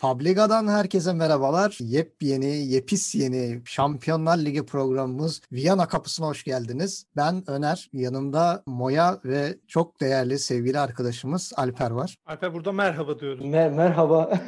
Fabliga'dan herkese merhabalar. Yepyeni, yepis yeni Şampiyonlar Ligi programımız Viyana kapısına hoş geldiniz. Ben Öner, yanımda Moya ve çok değerli sevgili arkadaşımız Alper var. Alper burada merhaba diyoruz. Mer- merhaba.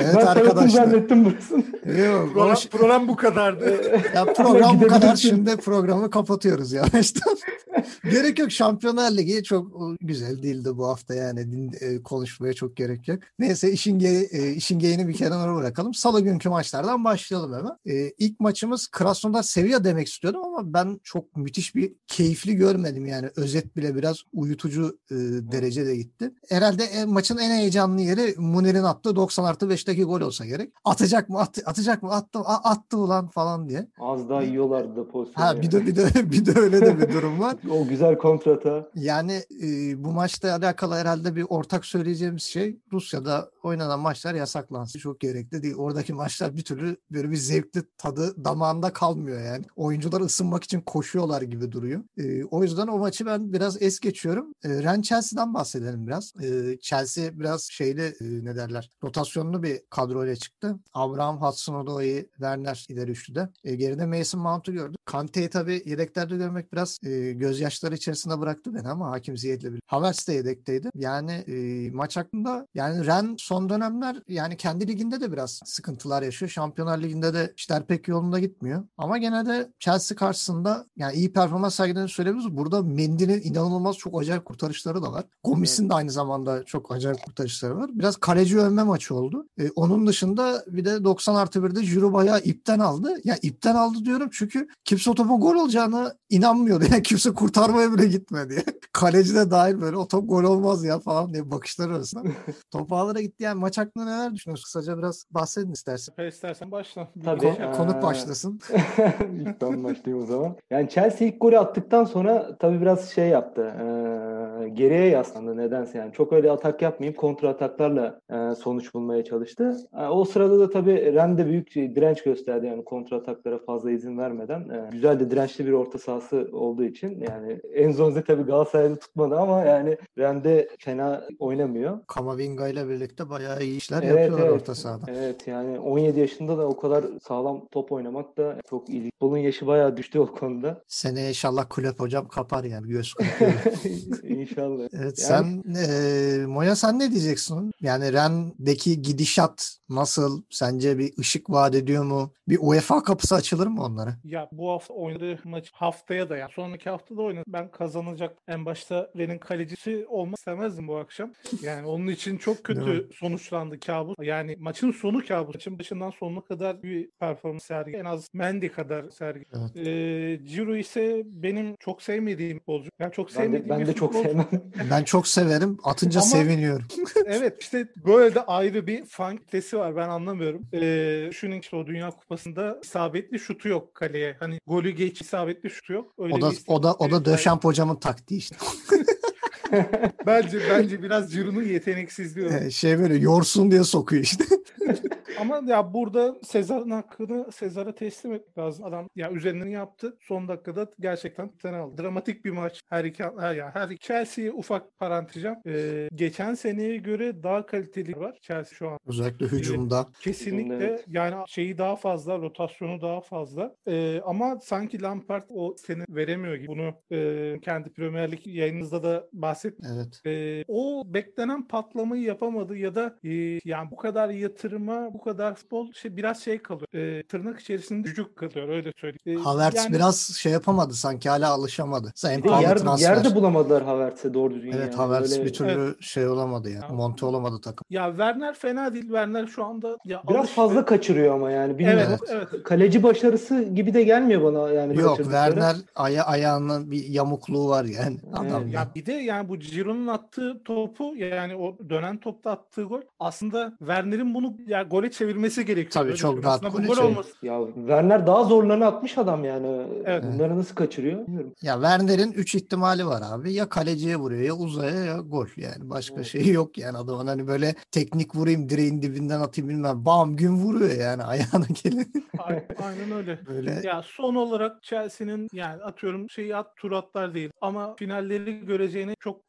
Evet ben arkadaşlar. zannettim burasını. Yok, Program, hoş- program bu kadardı. ya program bu kadar şimdi programı kapatıyoruz yavaştan. gerek yok Şampiyonlar Ligi çok güzel değildi bu hafta yani din, e, konuşmaya çok gerek yok. Neyse işin, ge, e, işin geyini bir kenara bırakalım. Salı günkü maçlardan başlayalım hemen. E, ilk maçımız Krasnodar Sevilla demek istiyordum ama ben çok müthiş bir keyifli görmedim yani özet bile biraz uyutucu e, derecede gitti. Herhalde e, maçın en heyecanlı yeri Munir'in attığı 90 artı 5'teki gol olsa gerek. Atacak mı at, atacak mı attı, a- attı ulan falan diye. Az daha yiyorlardı pozisyonu. Ha bir de bir de bir de öyle de bir durum var. O güzel kontrata. Yani e, bu maçla alakalı herhalde bir ortak söyleyeceğimiz şey Rusya'da oynanan maçlar yasaklansın. Çok gerekli değil. Oradaki maçlar bir türlü böyle bir zevkli tadı damağında kalmıyor yani. Oyuncular ısınmak için koşuyorlar gibi duruyor. E, o yüzden o maçı ben biraz es geçiyorum. E, Ren Chelsea'den bahsedelim biraz. E, Chelsea biraz şeyli e, ne derler rotasyonlu bir kadroyla çıktı. Abraham Hudson-Odoi, Werner ileri üçlüde. E, geride Mason Mount'u gördük. Kante'yi tabii yedeklerde görmek biraz e, gözyaşları içerisinde bıraktı beni ama hakim ziyetle bir. Havertz de yedekteydi. Yani e, maç hakkında yani Ren son dönemler yani kendi liginde de biraz sıkıntılar yaşıyor. Şampiyonlar Ligi'nde de işler pek yolunda gitmiyor. Ama gene de Chelsea karşısında yani iyi performans sergilediğini söyleyebiliriz. Burada Mendy'nin inanılmaz çok acayip kurtarışları da var. Gomis'in de aynı zamanda çok acayip kurtarışları var. Biraz kaleci övme maçı oldu. E, onun dışında bir de 90 artı 1'de Jiro bayağı ipten aldı. Ya ipten aldı diyorum çünkü kimse o topun gol olacağını inanmıyordu. Yani kimse kurtarmaya bile gitmedi. Kaleci de dahil böyle o top gol olmaz ya falan diye bakışlar arasında. top ağlara gitti. Yani maç hakkında neler düşünüyorsun? Kısaca biraz bahsedin istersen. Alper istersen başla. Tabii. Ko- Ee, konuk başlasın. İlk ben başlayayım o zaman. Yani Chelsea ilk golü attıktan sonra tabii biraz şey yaptı. Ee, geriye yaslandı nedense yani. Çok öyle atak yapmayıp kontra ataklarla e, sonuç bulmaya çalıştı. E, o sırada da tabii Ren de büyük direnç gösterdi yani kontra ataklara fazla izin vermeden. E, güzel de dirençli bir orta sahası olduğu için yani Enzonzi tabii Galatasaray'da tutmadı ama yani Ren de fena oynamıyor. Kamavinga ile birlikte bayağı iyi işler Evet, yapıyorlar evet. orta sahada. Evet yani 17 yaşında da o kadar sağlam top oynamak da çok iyi. Futbolun yaşı bayağı düştü o konuda. Seneye inşallah kulüp hocam kapar yani göz kırpıyor. İnşallah. Evet Yani- sen eee, Moya sen ne diyeceksin? Yani Ren'deki gidişat nasıl? Sence bir ışık vaat ediyor mu? Bir UEFA kapısı açılır mı onlara? Ya bu hafta oynadığı maç haftaya da yani sonraki hafta da oynadı. Ben kazanacak en başta Ren'in kalecisi olmak istemezdim bu akşam. Yani onun için çok kötü sonuçlandı kabus. Yani maçın sonu kabus. Maçın başından sonuna kadar bir performans sergi. En az Mendy kadar sergi. Evet. Ee, Ciro ise benim çok sevmediğim futbolcu. Yani çok Ben sevmediğim de, ben de çok futbolcu. Sevmem. Ben çok severim. Atınca Ama- seviniyorum. evet işte böyle de ayrı bir fan kitlesi var ben anlamıyorum. Ee, şunun işte o Dünya Kupası'nda isabetli şutu yok kaleye. Hani golü geç isabetli şutu yok. Öyle O da o da o da Döşemp hocamın taktiği işte. Bence bence biraz Ciro'nun yeteneksizliği. Ee, şey böyle yorsun diye sokuyor işte. Ama ya burada Sezar'ın hakkını Sezar'a teslim etmek lazım. Adam ya üzerinden yaptı. Son dakikada gerçekten bir tane aldı. Dramatik bir maç. Her iki her ya her Chelsea'ye ufak parantezem. Ee, geçen seneye göre daha kaliteli var Chelsea şu an. Özellikle hücumda. Kesinlikle Evet. yani şeyi daha fazla, rotasyonu daha fazla. Ee, ama sanki Lampard o seni veremiyor gibi. Bunu e, kendi Premier Lig yayınınızda da bahsettim. Evet. Ee, o beklenen patlamayı yapamadı ya da e, yani bu kadar yatırıma, bu kadar futbol şey biraz şey kalıyor. Ee, tırnak içerisinde cücük kalıyor öyle söyleyeyim. Ee, Havertz yani- biraz şey yapamadı sanki hala alışamadı. De pahalı yer, transfer. yerde bulamadılar Havertz'e doğru düzgün. Evet yani. Havertz Böyle bir türlü şey olamadı ya. Ya. Monte olamadı takım. Ya Werner fena değil. Werner şu anda ya Biraz alıştı. fazla kaçırıyor ama yani. Bilmiyorum. Evet, evet. Kaleci başarısı gibi de gelmiyor bana yani. Yok. Werner aya ayağının bir yamukluğu var yani. Adam Evet. Ya bir de yani bu Giroud'un attığı topu yani o dönen topta attığı gol aslında Werner'in bunu ya gole çevirmesi gerekiyor. Tabii, çok rahat bu gol çevir- olması. Ya Werner daha zorlarını atmış adam yani. Evet. Bunları nasıl kaçırıyor? Bilmiyorum. Ya Werner'in 3 ihtimali var abi. Ya kaleciye vuruyor ya uzaya ya gol. Yani başka Evet. şey yok yani adamın hani böyle teknik vurayım direğin dibinden atayım bilmem. Bam gün vuruyor yani ayağına gelin. Aynen, aynen öyle. Böyle Ya son olarak Chelsea'nin yani atıyorum şeyi at tur atlar değil ama finalleri göreceğini çok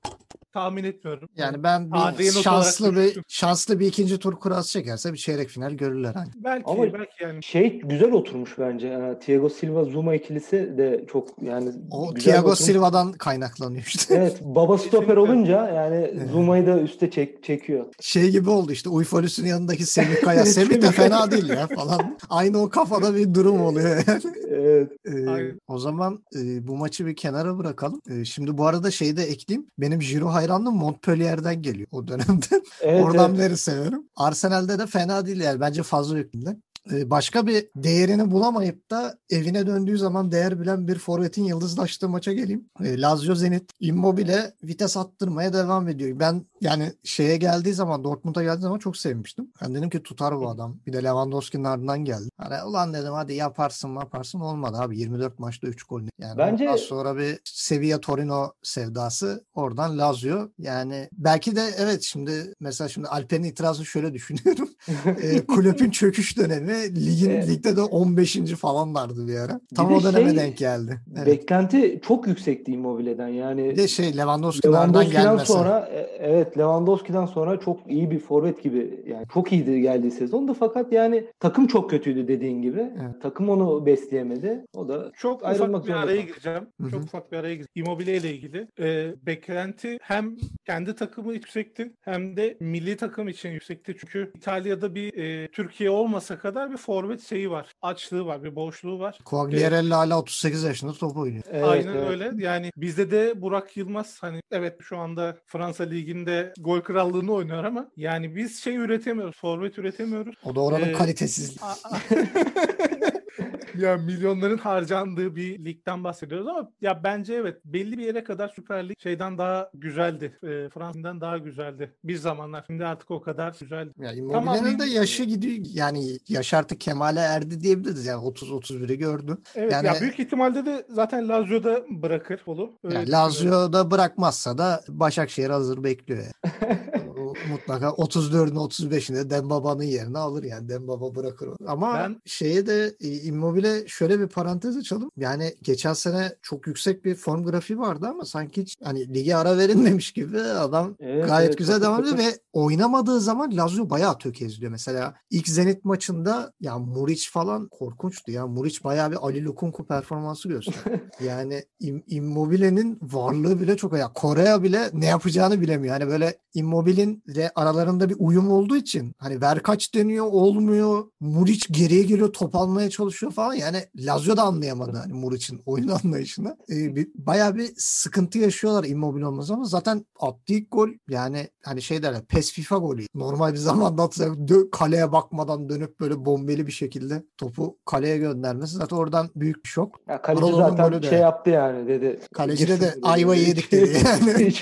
tahmin etmiyorum. Yani ben bir şanslı bir şanslı bir ikinci tur kurası çekerse bir çeyrek final görürler hani. belki Ama- belki yani Şey güzel oturmuş bence. Ee, Thiago Silva Zuma ikilisi de çok yani O Thiago oturmuş. Silva'dan kaynaklanıyor işte. Evet, baba stoper olunca yani Zuma'yı da üste çek, çekiyor. Şey gibi oldu işte Uyfolüs'ün yanındaki Semih Kaya. Semih de fena değil ya falan. Aynı o kafada bir durum oluyor yani. Evet. Ee, Aynen. o zaman e, bu maçı bir kenara bırakalım. E, şimdi bu arada şeyi de ekleyeyim. Benim Jiro hayranlığım Montpellier'den geliyor o dönemde. Evet, Oradan evet. beri severim. Arsenal'de de fena değil yani. Bence fazla yüklüler. Ee, Başka bir değerini bulamayıp da evine döndüğü zaman değer bilen bir forvetin yıldızlaştığı maça geleyim. Ee, Lazio Zenit Immobile vites attırmaya devam ediyor. Ben yani şeye geldiği zaman Dortmund'a geldiği zaman çok sevmiştim. Ben dedim ki tutar bu adam. Bir de Lewandowski'nin ardından geldi. Hani ulan dedim hadi yaparsın yaparsın olmadı abi. 24 maçta 3 gol. Yani Bence- ondan sonra bir Sevilla Torino sevdası oradan Lazio. Yani belki de evet şimdi mesela şimdi Alper'in itirazını şöyle düşünüyorum. e, kulübün çöküş dönemi ligin Evet. ligde de 15. falanlardı bir ara. Tam de o döneme şey, denk geldi. Evet. Beklenti çok yüksekti Immobile'den. Yani Bir de şey Lewandowski'den gelmesi. sonra e, evet Lewandowski'den sonra çok iyi bir forvet gibi yani çok iyiydi geldiği sezonda fakat yani takım çok kötüydü dediğin gibi. Evet. Takım onu besleyemedi. O da Çok Ayrılmak ufak bir araya kaldı. gireceğim. Hı hı. Çok ufak bir araya gireceğim. Immobile ile ilgili. Ee, beklenti hem kendi takımı yüksekti hem de milli takım için yüksekti. Çünkü İtalya'da bir e, Türkiye olmasa kadar bir forvet şeyi var. Açlığı var, bir boşluğu var. Quagliarella hala 38 yaşında top oynuyor. evet, Aynen evet. öyle. Yani bizde de Burak Yılmaz hani evet şu anda Fransa liginde gol krallığını oynuyor ama yani biz şey üretemiyoruz. Forvet üretemiyoruz. O da oranın Ee, kalitesizliği. Ya milyonların harcandığı bir ligden bahsediyoruz ama ya bence evet belli bir yere kadar Süper Lig şeyden daha güzeldi. E, Fransa'dan daha güzeldi bir zamanlar. Şimdi artık o kadar güzel. Ya Tamam, Immobile'nin de bir- yaşı gidiyor. Yani yaş artık kemale erdi diyebiliriz. Yani 30-31'i gördü. Evet Yani- ya büyük ihtimalle de zaten Lazio'da bırakır olur. Öyle Yani. Lazio'da bırakmazsa da Başakşehir hazır bekliyor. Yani. Mutlaka 34'ünü 35'inde Dembaba'nın yerine alır yani. Dembaba bırakır onu. Ama Ben- şeye de e, Immobile şöyle bir parantez açalım. Yani geçen sene çok yüksek bir form grafiği vardı ama sanki hiç hani lige ara verilmemiş gibi adam Evet, gayet evet, güzel devam ediyor ve oynamadığı zaman Lazio bayağı tökezliyor. Mesela ilk Zenit maçında ya Muriç falan korkunçtu ya. Muriç bayağı bir Ali Lukunku performansı gösterdi. yani Im- Immobile'nin varlığı bile çok ya Korea bile ne yapacağını bilemiyor. Hani böyle Immobile'in ile aralarında bir uyum olduğu için hani ver kaç deniyor olmuyor. Muriç geriye geliyor top almaya çalışıyor falan. Yani Lazio da anlayamadı hani Muriç'in oyun anlayışını. Ee, bir, bayağı bir sıkıntı yaşıyorlar Immobile olmaz ama zaten attığı ilk gol yani hani şey derler PES FIFA golü. Normal bir zamanda dö- kaleye bakmadan dönüp böyle bombeli bir şekilde topu kaleye göndermesi zaten oradan büyük bir şok. Ya kaleci Ronaldo'nun zaten de. şey yaptı yani dedi. Kaleci de de ayvayı yedik dedi yani.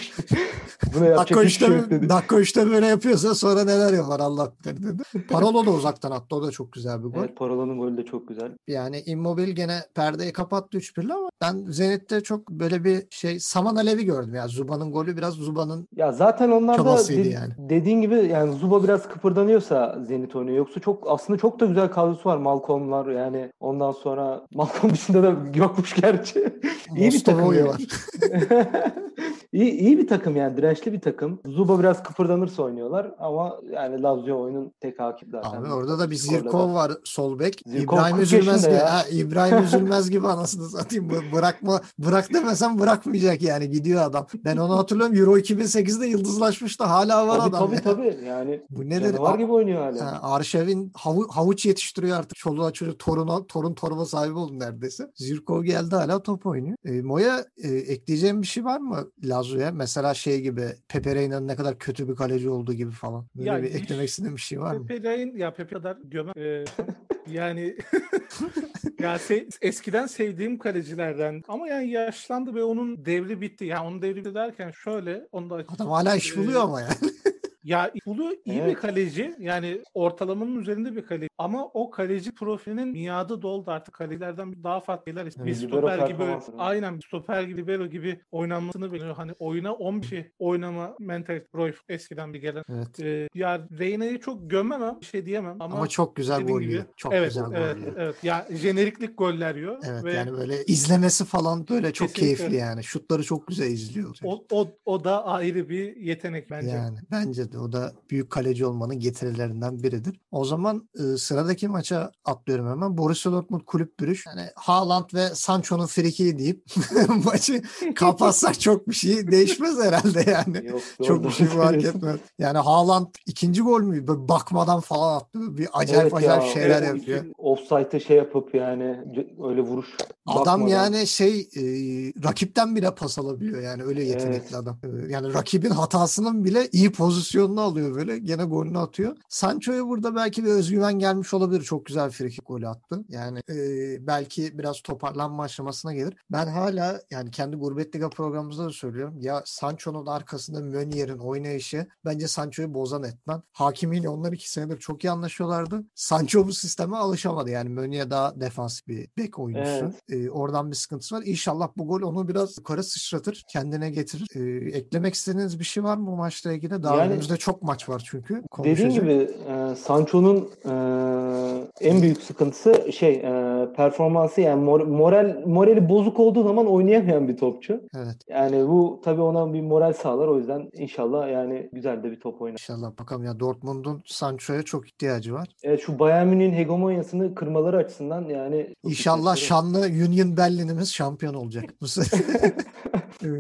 Buna yapacak Dakika hiçbir şey yok 3'te, dedi. dakika 3'te böyle yapıyorsa sonra neler yapar Allah bilir dedi. Parolo da uzaktan attı. O da çok güzel bir gol. Evet Parolo'nun golü de çok güzel. Yani Immobile gene perdeyi kapattı 3-1'le ama ben Zenit'te çok böyle bir şey Saman Alevi gördüm. Ya Zuba'nın golü biraz Zuba'nın Ya zaten onlar da de- yani. dediğin gibi yani Zuba biraz kıpırdanıyorsa Zenit oynuyor. Yoksa çok aslında çok da güzel kadrosu var. Malcolm'lar yani ondan sonra Malcolm dışında da yokmuş gerçi. iyi bir takım yani. var. iyi, iyi bir takım yani dirençli bir takım. Zuba biraz kıpırdanırsa oynuyorlar ama yani Lazio oyunun tek hakip zaten. Abi orada da bir Zirkov var sol bek. Zirkov İbrahim 40 Üzülmez gibi. Ha, İbrahim Üzülmez gibi anasını satayım. Bırakma bırak demesem bırakmayacak yani gidiyor adam. Ben onu hatırlıyorum. Euro 2008'de yıldızlaşmıştı. Hala var Tabii adam. tabii ya. tabii yani Bu nedir? canavar A- gibi oynuyor hala. Ha, Arşev'in havu- havuç yetiştiriyor artık. Çoluğa çocuk toruna, torun torba sahibi oldu neredeyse. Zirkov geldi hala top oynuyor. E, Moya e, ekleyeceğim bir şey var mı Lazio'ya? Mesela şey gibi Pepe Reyna'nın ne kadar kötü bir kaleci olduğu gibi falan. Böyle Ya bir hiç- eklemek istediğin bir şey var mı? Pepe Reyn ya Pepe kadar gömem. Ee, yani ya se- eskiden sevdiğim kalecilerden ama yani yaşlandı ve onun devri bitti. Yani onun devri bitti derken şöyle onu da Adam hala iş Ee, buluyor ama yani. Ya Fulu iyi bir Evet. kaleci. Yani ortalamanın üzerinde bir kaleci. Ama o kaleci profilinin miadı doldu artık. Kalecilerden daha farklı şeyler istiyor. Bir stoper gibi aynen bir stoper gibi libero gibi oynanmasını biliyor. Hani oyuna 10 kişi oynama mentalite Roy eskiden bir gelen. Evet. Ee, ya Reyna'yı çok gömemem. Bir şey diyemem ama, Ama, çok güzel gol yiyor. Çok evet, güzel gol evet, yiyor. evet. Ya jeneriklik goller yiyor. Evet ve yani böyle izlemesi falan böyle çok Kesinlikle. keyifli yani. Şutları çok güzel izliyor. o, o, o da ayrı bir yetenek bence. Yani bence de o da büyük kaleci olmanın getirilerinden biridir. O zaman e, sıradaki maça atlıyorum hemen. Borussia Dortmund kulüp bürüş. Yani Haaland ve Sancho'nun frikiği deyip maçı kapatsak çok bir şey değişmez herhalde yani. Yok, Çok doğru bir şey fark etmez. Yani Haaland ikinci gol mü? Böyle bakmadan falan attı. Bir acayip Evet ya, acayip şeyler o yapıyor. iki Offside'ı şey yapıp yani öyle vuruş. Adam bakmadan. yani şey e, rakipten bile pas alabiliyor yani öyle yetenekli Evet. adam. Yani rakibin hatasının bile iyi pozisyonunu alıyor böyle gene golünü atıyor. Sancho'ya burada belki bir özgüven gelmiş olabilir. Çok güzel frikik golü attı. Yani e, belki biraz toparlanma aşamasına gelir. Ben hala yani kendi Gurbet Liga programımızda da söylüyorum. Ya Sancho'nun arkasında Mönier'in oynayışı bence Sancho'yu bozan etmen. Hakimiyle onlar iki senedir çok iyi anlaşıyorlardı. Sancho bu sisteme alışamadı. Yani Mönier daha defansif bir bek oyuncusu. Evet. Ee, oradan bir sıkıntısı var. İnşallah bu gol onu biraz yukarı sıçratır. Kendine getirir. Ee, eklemek istediğiniz bir şey var mı bu maçla ilgili? Daha Yani- önümüzde çok maç var çünkü. Dediğin konuşacak. gibi e, Sancho'nun e, en büyük sıkıntısı şey e, performansı yani mor- moral morali bozuk olduğu zaman oynayamayan bir topçu. Evet. Yani bu tabii ona bir moral sağlar o yüzden inşallah yani güzel de bir top oynar. İnşallah bakalım ya Dortmund'un Sancho'ya çok ihtiyacı var. Evet şu Bayern Münih'in hegemonyasını kırmaları açısından yani İnşallah şanlı Union Berlin'imiz şampiyon olacak bu sene.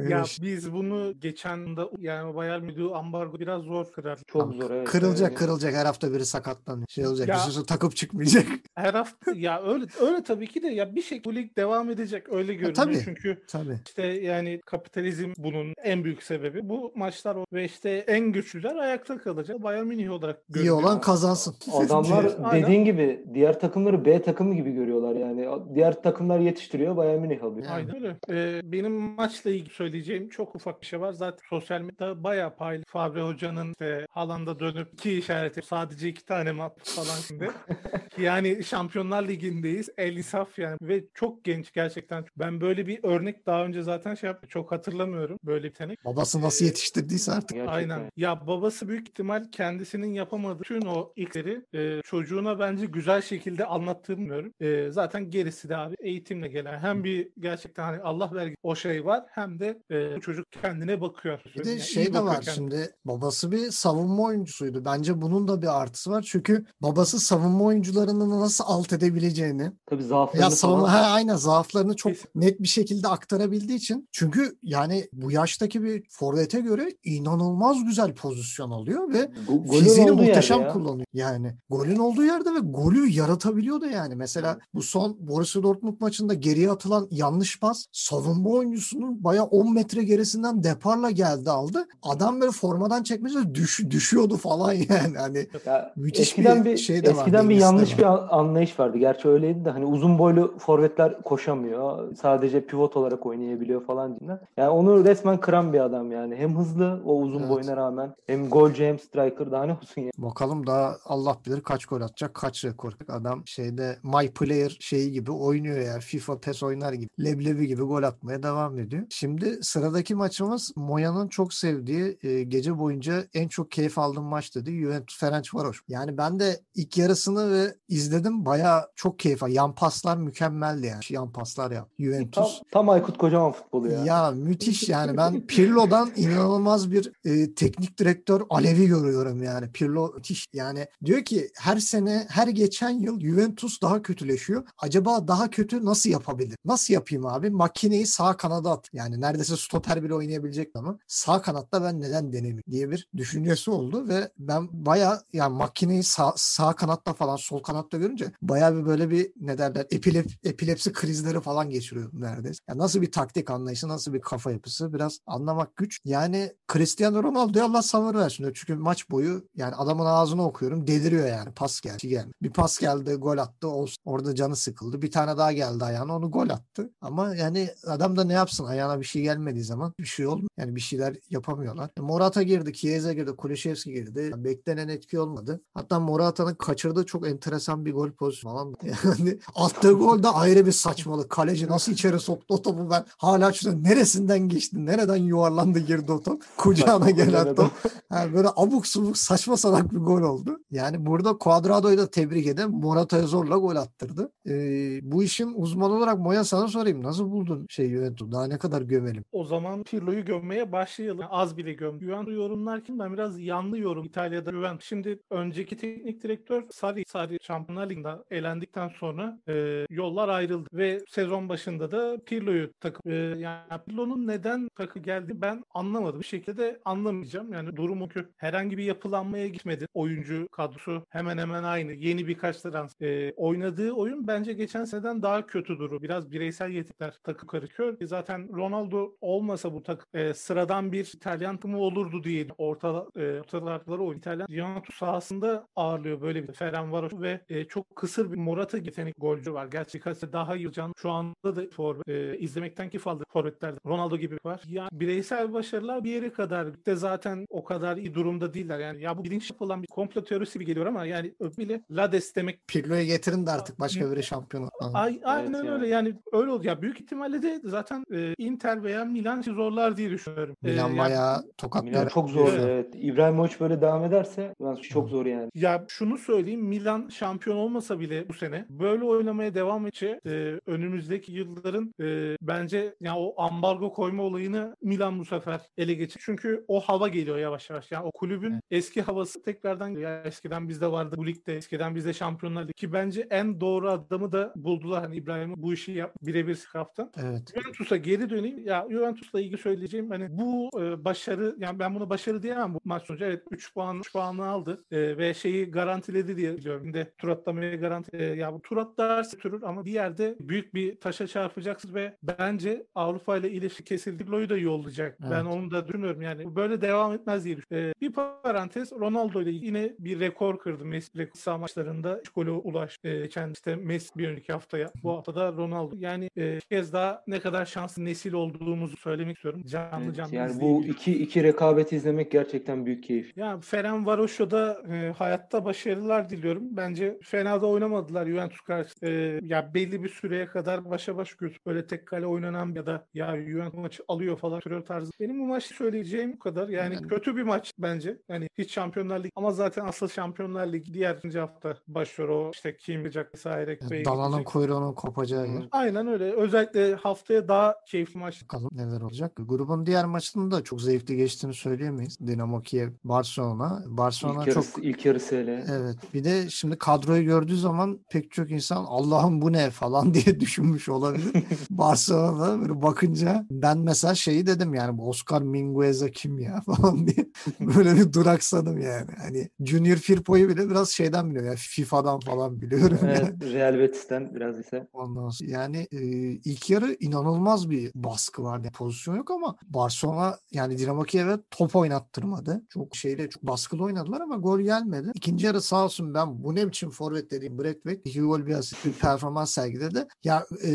Ya biz bunu geçen de yani Bayern Münih ambargo biraz zor kırar. çok zor evet. Kırılacak Yani- kırılacak her hafta biri sakatlanıyor. Şey olacak Ya- bir süre takıp çıkmayacak. Her hafta ya öyle öyle tabii ki de ya bir şekilde bu lig devam edecek öyle görünüyor. tabii. Çünkü Tabii. işte yani kapitalizm bunun en büyük sebebi. Bu maçlar o- ve işte en güçlüler ayakta kalacak. Bayern Münih olarak İyi görünüyor. olan kazansın. Adamlar Aynen. dediğin gibi diğer takımları B takımı gibi görüyorlar yani. Diğer takımlar yetiştiriyor Bayern Münih alıyor. Yani. Aynen öyle. Ee, benim maçla ilgili söyleyeceğim çok ufak bir şey var. Zaten sosyal medyada bayağı paylı. Fabre Hoca'nın işte Haaland'a dönüp iki işareti sadece iki tane mi attı falan şimdi. yani Şampiyonlar Ligi'ndeyiz. El insaf yani. Ve çok genç gerçekten. Ben böyle bir örnek daha önce zaten şey yaptım. Çok hatırlamıyorum böyle bir yetenek. Babası nasıl yetiştirdiyse artık. Gerçekten. Aynen. Ya babası büyük ihtimal kendisinin yapamadığı bütün o ilkleri e, çocuğuna bence güzel şekilde anlattığını düşünüyorum. E, zaten gerisi de abi eğitimle gelen. Hem bir gerçekten hani Allah vergi o şey var hem de e, çocuk kendine bakıyor. Bir de Yani şey de var kendine. şimdi babası bir savunma oyuncusuydu. Bence bunun da bir artısı var. Çünkü babası savunma oyuncularını nasıl alt edebileceğini Tabii zaaflarını ya savunma falan. ha, aynen zaaflarını çok Kesin. net bir şekilde aktarabildiği için çünkü yani bu yaştaki bir forvete göre inanılmaz güzel pozisyon alıyor ve Go- fiziğini muhteşem ya. kullanıyor. Yani golün olduğu yerde ve golü yaratabiliyor da yani. Mesela bu son Borussia Dortmund maçında geriye atılan yanlış pas savunma oyuncusunun baya 10 metre gerisinden deparla geldi aldı. Adam böyle formadan çekmesi düş, düşüyordu falan yani. Hani Ya Müthiş eskiden bir şey de var, eskiden bir yanlış bir an- anlayış vardı. Gerçi öyleydi de hani uzun boylu forvetler koşamıyor. Sadece pivot olarak oynayabiliyor falan diye. Yani onu resmen kıran bir adam yani. Hem hızlı o uzun Evet. boyuna rağmen hem golcü hem striker daha ne olsun ya. Bakalım daha Allah bilir kaç gol atacak, kaç rekor. Adam şeyde My Player şeyi gibi oynuyor ya. FIFA PES oynar gibi. Leblebi gibi gol atmaya devam ediyor. Şimdi sıradaki maçımız Moya'nın çok sevdiği e, gece boyunca en çok keyif aldığım maç dedi. Juventus Ferencvaros. Yani ben de ilk yarısını ve izledim. Bayağı çok keyif aldım. Yan paslar mükemmeldi yani. Yan paslar. Tam, Juventus tam Aykut Kocaman futbolu ya. ya müthiş yani ben Pirlo'dan inanılmaz bir e, teknik direktör alevi görüyorum yani. Pirlo müthiş yani diyor ki her sene her geçen yıl Juventus daha kötüleşiyor. Acaba daha kötü nasıl yapabilir? Nasıl yapayım abi? Makineyi sağ kanada at. Yani neredeyse stoper bile oynayabilecek ama sağ kanatta ben neden denemeyeyim diye bir düşüncesi oldu ve ben baya yani makineyi sağ, sağ kanatta falan sol kanatta görünce baya bir böyle bir ne derler epilep, epilepsi krizleri falan geçiriyordum neredeyse. Yani nasıl bir taktik anlayışı, nasıl bir kafa yapısı biraz anlamak güç. Yani Cristiano Ronaldo'ya Allah sabır versin. Çünkü maç boyu yani adamın ağzını okuyorum deliriyor yani pas geldi. geldi. Bir pas geldi gol attı. Orada canı sıkıldı. Bir tane daha geldi ayağına onu gol attı. Ama yani adam da ne yapsın ayağına bir şey gelmediği zaman bir şey olmuyor. Yani bir şeyler yapamıyorlar. Morata girdi, Chiesa girdi, Kulüşevski girdi. Beklenen etki olmadı. Hatta Morata'nın kaçırdığı çok enteresan bir gol pozisyonu falan. Yani attığı gol de ayrı bir saçmalık. Kaleci nasıl içeri soktu o topu ben hala şurada neresinden geçti, nereden yuvarlandı girdi o top. Kucağına gelen top. Yani böyle abuk subuk saçma salak bir gol oldu. Yani burada Cuadrado'yu da tebrik ederim. Morata'ya zorla gol attırdı. Ee, bu işin uzmanı olarak Moya sana sorayım. Nasıl buldun şey Juventus? Daha ne kadar gömelim? O zaman Pirlo'yu gömmeye başlayalım. Az bile göm. Juventus yorumlarken ben biraz yanlı yorum İtalya'da Juventus. Şimdi önceki teknik direktör Sarri, Sarri Şampiyonlar Ligi'nde elendikten sonra e, yollar ayrıldı ve sezon başında da Pirlo'yu takım e, yani Pirlo'nun neden takı geldi ben anlamadım. Bir şekilde anlamayacağım. Yani durumu kötü. Herhangi bir yapılanmaya gitmedi. Oyuncu kadrosu hemen hemen aynı. Yeni birkaç trans. E, oynadığı oyun bence geçen seneden daha kötü duru. Biraz bireysel yetenekler takım karışıyor. E, zaten Ronaldo olmasa bu takım e, sıradan bir İtalyan takımı olurdu diye orta e, ortalarda o İtalyan Juventus sahasında ağırlıyor böyle bir Ferenvaros ve e, çok kısır bir Morata yetenek golcü var. Gerçekten daha iyi can. Şu anda da for, e, izlemekten keyif aldı forvetlerde. Ronaldo gibi var. Yani bireysel başarılar bir yere kadar de zaten o kadar iyi durumda değiller. Yani ya bu bilinç yapılan bir komplo teorisi gibi geliyor ama yani bile Lades demek Pirlo'ya getirin de artık başka biri şampiyonu. Ay, aynen Evet öyle yani öyle oldu. Ya büyük ihtimalle de zaten e, Inter veya Milan zorlar diye düşünüyorum. E, Milan yani- bayağı tokat Milan çok zor. Evet. Evet. İbrahimovic böyle devam ederse biraz çok zor yani. Ya şunu söyleyeyim Milan şampiyon olmasa bile bu sene böyle oynamaya devam edecek e, önümüzdeki yılların e, bence ya o ambargo koyma olayını Milan bu sefer ele geçir. Çünkü o hava geliyor yavaş yavaş. Yani o kulübün Evet. eski havası tekrardan geliyor. Ya eskiden bizde vardı bu ligde. Eskiden bizde şampiyonlar Ligi. ki bence en doğru adamı da buldular. Hani İbrahim bu işi yap birebir kaptan. Evet. Juventus'a geri döneyim. Ya Juventus'la ilgili söyleyeceğim hani bu e, başarı yani ben bunu başarı diyemem bu maç sonucu. Evet 3 puan 3 puanını aldı e, ve şeyi garantiledi diye biliyorum. Şimdi tur atlamayı garanti e, ya bu tur atlarsa türür ama bir yerde büyük bir taşa çarpacaksınız ve bence Avrupa ile ilişki kesildi. Loyu da iyi olacak. Ben Evet. onu da düşünüyorum. Yani böyle devam etmez diye düşünüyorum. E, bir parantez Ronaldo ile yine bir rekor kırdı. Messi rekor sağ maçlarında 3 gole ulaştı. E, kendi işte Messi bir önceki haftaya. Bu haftada Ronaldo. Yani e, bir kez daha ne kadar şanslı nesil olduğumuzu söylemek istiyorum. Canlı Evet, canlı yani bu iki iki rekabeti izlemek gerçekten büyük keyif. Ya Feren Varoşo'da e, hayatta başarılar diliyorum. Bence fena da oynamadılar Juventus karşısında. E, ya belli bir süreye kadar başa baş göz böyle tek kale oynanan ya da ya Juventus maçı alıyor falan türev tarzı. Benim bu maçta söyleyeceğim bu kadar. Yani Yani- kötü bir maç bence. Yani hiç Şampiyonlar Ligi ama zaten asıl Şampiyonlar Ligi diğer ikinci hafta başlıyor o işte kim bilecek vesaire. kupaya Dalanın gidecek. kuyruğunun kopacağı yer. Aynen öyle. Özellikle haftaya daha keyifli maç. Bakalım neler olacak. Grubun diğer maçının da çok zevkli geçtiğini söyleyemeyiz. Dinamo Kiev, Barcelona. Barcelona İlk çok yarısı, ilk yarısı hele. Evet. Bir de şimdi kadroyu gördüğü zaman pek çok insan Allah'ım bu ne falan diye düşünmüş olabilir. Barcelona'da böyle bakınca ben mesela şeyi dedim yani bu Oscar Mingueza kim ya falan diye böyle bir duraksadım yani. Hani Junior Firpo'yu bile biraz şeyden biliyorum ya FIFA'dan falan biliyorum yani. Evet, Real Betis'ten biraz ise. Ondan sonra yani e, ilk yarı inanılmaz bir baskı vardı. Pozisyon yok ama Barcelona yani Dinamo Kiev'e top oynattırmadı. Çok şeyle çok baskılı oynadılar ama gol gelmedi. İkinci yarı sağ olsun ben bu ne biçim forvet dediğim Braithwaite iki gol bir asist bir performans sergiledi. Ya e,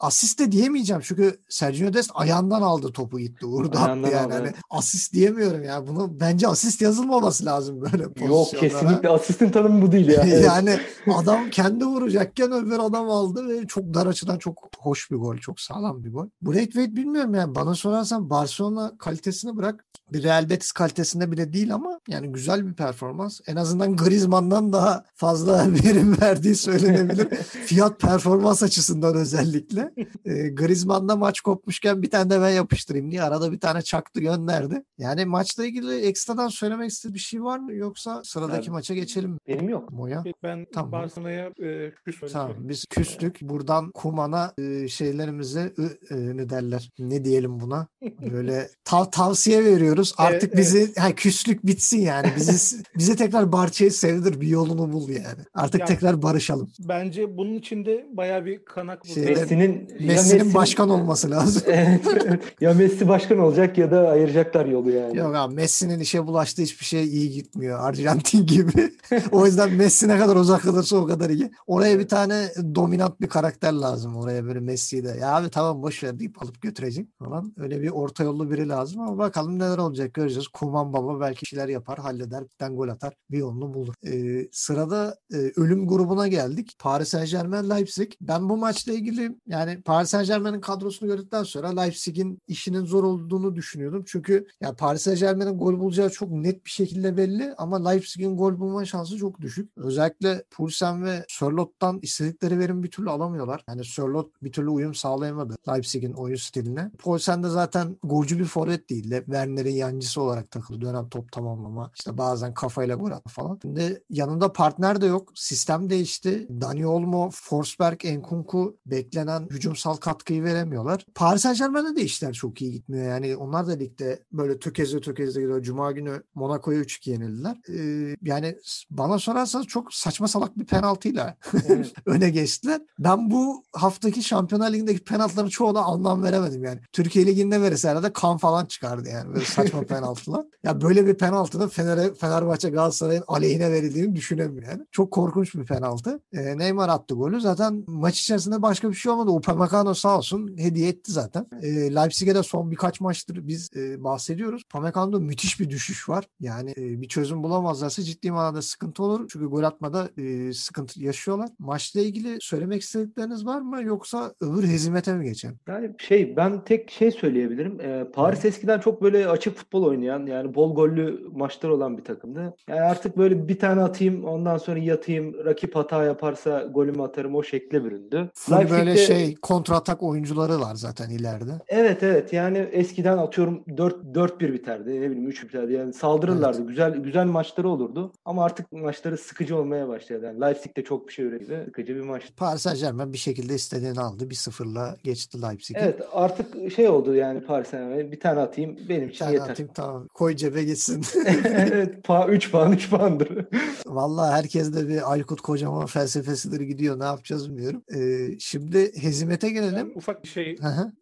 asist de diyemeyeceğim çünkü Sergio Dest ayağından aldı topu gitti. Vurdu Ayağından attı yani. aldı, Hani asist diyemiyorum ya. Bunu bence asist yazılmaması lazım böyle Yok pozisyonlara. kesinlikle asistin tanımı bu değil ya. Evet. yani adam kendi vuracakken öbür adam aldı ve çok dar açıdan çok hoş bir gol. Çok sağlam bir gol. Braithwaite bilmiyorum yani bana sorarsan Barcelona kalitesini bırak bir Real Betis kalitesinde bile değil ama yani güzel bir performans. En azından Griezmann'dan daha fazla verim verdiği söylenebilir. Fiyat performans açısından özellikle. E, Griezmann'da maç kopmuşken bir tane de ben yapıştırayım diye arada bir tane çaktı gönderdi. Yani maçla ilgili ekstradan söylemek istediği bir şey var mı yoksa sıradaki Abi, maça geçelim mi? Benim yok. Moya. Ben Tamam. Barcelona'ya e, küs Tamam biz küstük. Buradan Kuman'a e, şeylerimize ı- e, ne derler? Ne diyelim buna? Böyle tav- tavsiye veriyoruz. İstiyoruz. Artık Evet, bizi ha, küslük bitsin yani. Bizi bize tekrar Barça'yı sevdir bir yolunu bul yani. Artık Ya- tekrar barışalım. Bence bunun içinde bayağı bir kanak Şey- vurdu. Messi'nin Messi'nin başkan olması lazım. Evet, evet. ya Messi başkan olacak ya da ayıracaklar yolu yani. Yok abi Messi'nin işe bulaştığı hiçbir şey iyi gitmiyor. Arjantin gibi. o yüzden Messi ne kadar uzak kalırsa o kadar iyi. Oraya bir tane dominant bir karakter lazım. Oraya böyle Messi'yi de. Ya abi tamam boş ver deyip alıp götürecek falan. Öyle bir orta yollu biri lazım ama bakalım neler olacak göreceğiz. Kuman baba belki şeyler yapar, halleder, bir tane gol atar, bir yolunu bulur. Ee, sırada e, ölüm grubuna geldik. Paris Saint Germain Leipzig. Ben bu maçla ilgili yani Paris Saint Germain'in kadrosunu gördükten sonra Leipzig'in işinin zor olduğunu düşünüyordum. Çünkü ya Paris Saint Germain'in gol bulacağı çok net bir şekilde belli ama Leipzig'in gol bulma şansı çok düşük. Özellikle Poulsen ve Sörlot'tan istedikleri verim bir türlü alamıyorlar. Yani Sörlot bir türlü uyum sağlayamadı Leipzig'in oyun stiline. Poulsen de zaten golcü bir forvet değil de Werner'in yancısı olarak takıldı. Dönem top tamamlama. İşte bazen kafayla gol falan. Şimdi yanında partner de yok. Sistem değişti. Dani Olmo, Forsberg, Enkunku beklenen hücumsal katkıyı veremiyorlar. Paris Saint Germain'de de işler çok iyi gitmiyor. Yani onlar da ligde böyle tökezle tökezle gidiyor. Cuma günü Monaco'ya 3-2 yenildiler. Ee, yani bana sorarsanız çok saçma salak bir penaltıyla Evet. öne geçtiler. Ben bu haftaki Şampiyonlar Ligi'ndeki penaltıların çoğuna anlam veremedim yani. Türkiye Ligi'nde verirse herhalde kan falan çıkardı yani böyle saçma penaltılar. Ya böyle bir penaltı da Fener, Fenerbahçe Galatasaray'ın aleyhine verildiğini düşünemiyorum yani. Çok korkunç bir penaltı. Ee, Neymar attı golü. Zaten maç içerisinde başka bir şey olmadı. Upamecano sağ olsun hediye etti zaten. Ee, Leipzig'e de son birkaç maçtır biz e, bahsediyoruz. Upamecano'da müthiş bir düşüş var. Yani e, bir çözüm bulamazlarsa ciddi manada sıkıntı olur. Çünkü gol atmada e, sıkıntı yaşıyorlar. Maçla ilgili söylemek istedikleriniz var mı? Yoksa öbür hezimete mi geçelim? Yani şey ben tek şey söyleyebilirim. Ee, Paris eskiden çok böyle açık futbol oynayan yani bol gollü maçlar olan bir takımdı. Yani artık böyle bir tane atayım ondan sonra yatayım rakip hata yaparsa golümü atarım o şekle büründü. Full böyle şey kontratak oyuncuları var zaten ileride. Evet evet yani eskiden atıyorum 4 4-1 biterdi ne bileyim 3 biterdi yani saldırırlardı güzel güzel maçları olurdu ama artık maçları sıkıcı olmaya başladı. Yani Leipzig de çok bir şey üretti sıkıcı bir maç. Paris Saint Germain bir şekilde istediğini aldı. 1-0'la geçti Leipzig'i. Evet artık şey oldu yani Paris Saint-Germain bir tane atayım benim için yeter. Atayım tamam. Koy cebe gitsin. evet puan 3 puan 3 puandır. Vallahi herkes de bir Aykut Kocaman felsefesidir gidiyor. Ne yapacağız bilmiyorum. Ee, şimdi hezimete gelelim. Ben ufak bir şey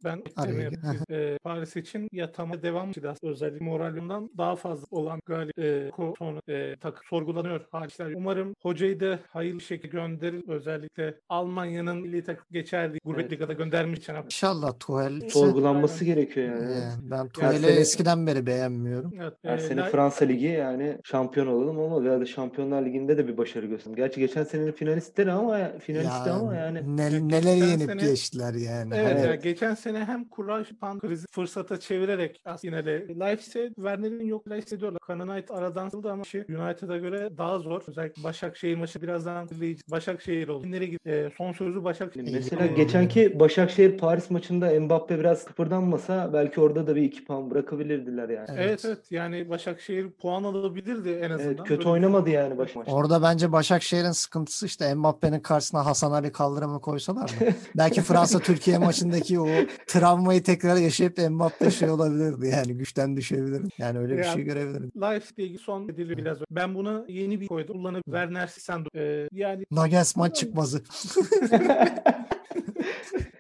ben ekleme yapayım. Ee, Paris için yatama devam biraz özellikle moralyumdan daha fazla olan galip e, sonra e, takı sorgulanıyor haliçler. Umarım hocayı da hayırlı şekilde gönderir. Özellikle Almanya'nın milli takım geçerdiği gurbet Evet. ligada göndermiş. İnşallah Tuhel. Sorgulanması gerekiyor yani. Yani ben Her Tuhel'i eskiden beri beğenmiyorum. Evet, Her e, sene La- Fransa Ligi yani şampiyon olalım ama ya da Şampiyonlar Ligi'nde de bir başarı gösterdim. Gerçi geçen senenin finalistleri ama finalisti ama yani. ne- geçen yenip sene- geçtiler yani. Evet, Hani ya geçen sene hem kura pan krizi fırsata çevirerek aslında yine Leipzig Werner'in yok hissediyorlar. Kananayt aradan sıldı ama işi United'a göre daha zor. Özellikle Başakşehir maçı birazdan. Başakşehir oldu. Nereye gitti? E, son sözü Başakşehir. Mesela İyi. geçenki Başakşehir Paris maçında Mbappe biraz kıpırdanmasa belki orada da bir iki puan bırakabilirdiler yani. Evet. Evet evet yani Başakşehir puan alabilirdi en azından. Evet, kötü Böyle- oynamadı yani baş maçta. Orada bence Başakşehir'in sıkıntısı işte Mbappe'nin karşısına Hasan Ali kaldırımı koysalar mı? Belki Fransa Türkiye maçındaki o travmayı tekrar yaşayıp Mbappe şey olabilirdi yani güçten düşebilirdi. Yani öyle bir Ya- şey görebilirim. Leipzig'le ilgili son ediliyor biraz. Ben buna yeni bir koydum. Kullanıp Werner Sissando. Ee, yani Nagelsmann çıkmazı.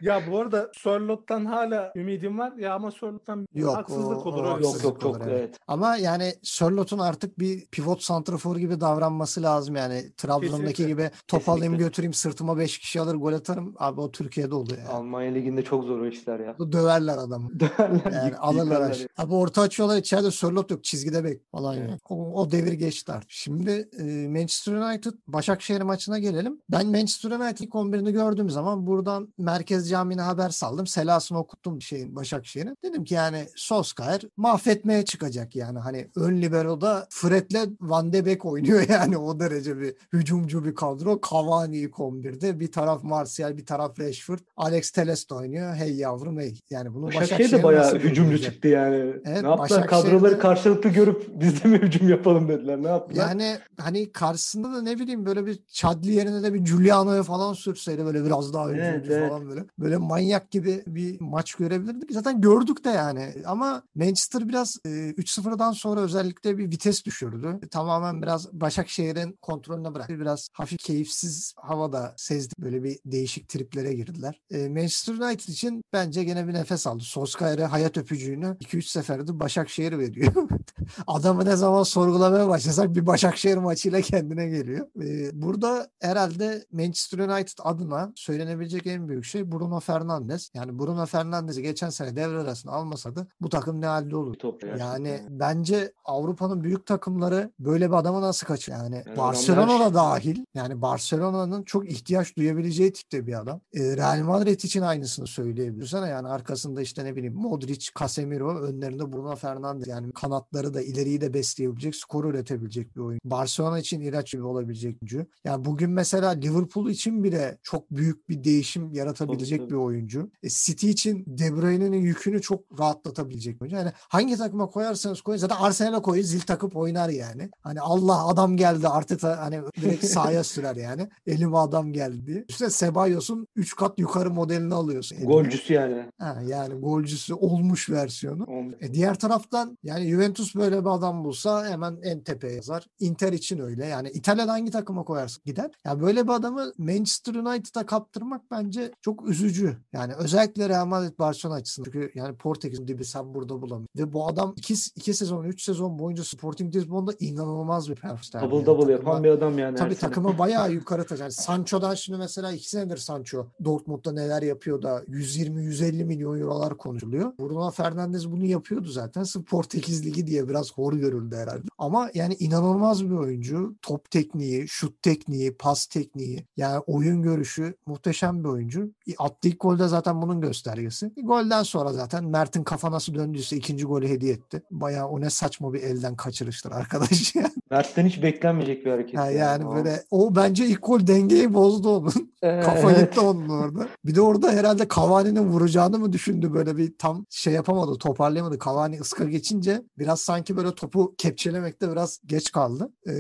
ya bu arada Sörlot'tan hala ümidim var. Ya ama Sörlot'tan Yok, haksızlık o- olur. o öyle. Yok yok çok olur, evet. evet. Ama yani Sörlot'un artık bir pivot santrafor gibi davranması lazım yani. Trabzon'daki Kesinlikle. gibi top alayım Kesinlikle. götüreyim sırtıma 5 kişi alır gol atarım. Abi o Türkiye'de oluyor yani. Almanya Ligi'nde çok zor o işler ya. Döverler adamı. Döverler, Yani alırlar yıkarlar aşağı. ya. Abi orta açıyorlar içeride Sörlot yok çizgide bek falan Evet. yani. O, o devir geçti artık. Şimdi e, Manchester United Başakşehir maçına gelelim. Ben Manchester United ilk 11'ini gördüğüm zaman buradan Merkez Camii'ne haber saldım. Selasını okuttum şeyin Başakşehir'in. Dedim ki yani Solskjaer mahvetmeye çıkacak yani. Hani ön libero'da Fred'le Van de Beek oynuyor yani o derece bir hücumcu bir kadro. Cavani ilk 11'de bir taraf Martial bir taraf Rashford. Alex Teles de oynuyor. Hey yavrum hey. Yani bunu Başakşehir Başakşehir de bayağı hücumcu çıktı yani. Evet, ne yaptılar? Kadroları karşılıklı görüp biz de mi hücum yapalım dediler. Ne yaptılar? Yani hani karşısında da ne bileyim böyle bir Chadli yerine de bir Giuliano'ya falan sürseydi böyle biraz daha önde Evet, evet. falan böyle. Böyle manyak gibi bir maç görebilirdik. Zaten gördük de yani. Ama Manchester biraz e, 3-0'dan sonra özellikle bir vites düşürdü. Tamamen biraz Başakşehir'in kontrolüne bıraktı. Biraz hafif keyifsiz havada sezdik. Böyle bir değişik triplere girdiler. E, Manchester United için bence gene bir nefes aldı. Solskjaer'e hayat öpücüğünü 2-3 seferdir Başakşehir veriyor. Adamı ne zaman sorgulamaya başlasak bir Başakşehir maçıyla kendine geliyor. Ee, burada herhalde Manchester United adına söylenebilecek en büyük şey Bruno Fernandes. Yani Bruno Fernandes'i geçen sene devre arasında almasa da bu takım ne halde olur? Top. Yani bence Avrupa'nın büyük takımları böyle bir adama nasıl kaçıyor? Yani Yani Barcelona da dahil. Yani Barcelona'nın çok ihtiyaç duyabileceği tipte bir adam. Ee, Real Madrid için aynısını söyleyebilirsene. Yani arkasında işte ne bileyim Modric, Casemiro, önlerinde Bruno Fernandes. Yani kanatları da ileriyi de besleyebilecek, skor üretebilecek bir oyun. Barcelona için ilaç gibi olabilecek oyuncu. Yani bugün mesela Liverpool için bile çok büyük bir değişim yaratabilecek Tabii, bir oyuncu. E, City için De Bruyne'nin yükünü çok rahatlatabilecek bir oyuncu. Yani hangi takıma koyarsanız koyun zaten Arsenal'e koyun zil takıp oynar yani. Hani Allah adam geldi Arteta hani direkt sahaya sürer yani. Elime adam geldi diye. İşte Sebayos'un 3 kat yukarı modelini alıyorsun. eline. Golcüsü yani. Ha, yani golcüsü olmuş versiyonu. On- E diğer taraftan yani Juventus böyle bir adam bulsa hemen en tepeye yazar. Inter için öyle. Yani İtalya'da hangi takıma koyarsın gider. Ya böyle bir adamı Manchester United'a kaptırmak bence çok üzücü. Yani özellikle Real Madrid Barcelona açısından. Çünkü yani Portekiz'in dibi sen burada bulamıyorsun. Ve bu adam iki, iki sezon, üç sezon boyunca Sporting Lisbon'da inanılmaz bir performans. Double Yani double takıma- yapan bir adam yani. Tabii takımı bayağı yukarı taşıyor. Yani Sancho'dan şimdi mesela iki senedir Sancho Dortmund'da neler yapıyor da 120-150 milyon eurolar konuşuluyor. Bruno Fernandes bunu yapıyordu zaten. Sırf Portekiz Ligi diye biraz hor görüldü herhalde. Ama yani inanılmaz bir oyuncu. Top tekniği, şut tekniği, pas tekniği, yani oyun görüşü muhteşem bir oyuncu. Attığı ilk golde zaten bunun göstergesi. Golden sonra zaten Mert'in kafa nasıl döndüyse ikinci golü hediye etti. Bayağı o ne saçma bir elden kaçırıştır arkadaş ya. Mert'ten hiç beklenmeyecek bir hareket. Ha, yani Ama- böyle o bence ilk gol dengeyi bozdu onun. Ee, Kafa evet. gitti onun orada. Bir de orada herhalde Cavani'nin vuracağını mı düşündü böyle bir tam şey yapamadı toparlayamadı. Cavani ıska geçince biraz sanki böyle topu kepçelemekte biraz geç kaldı. Ee,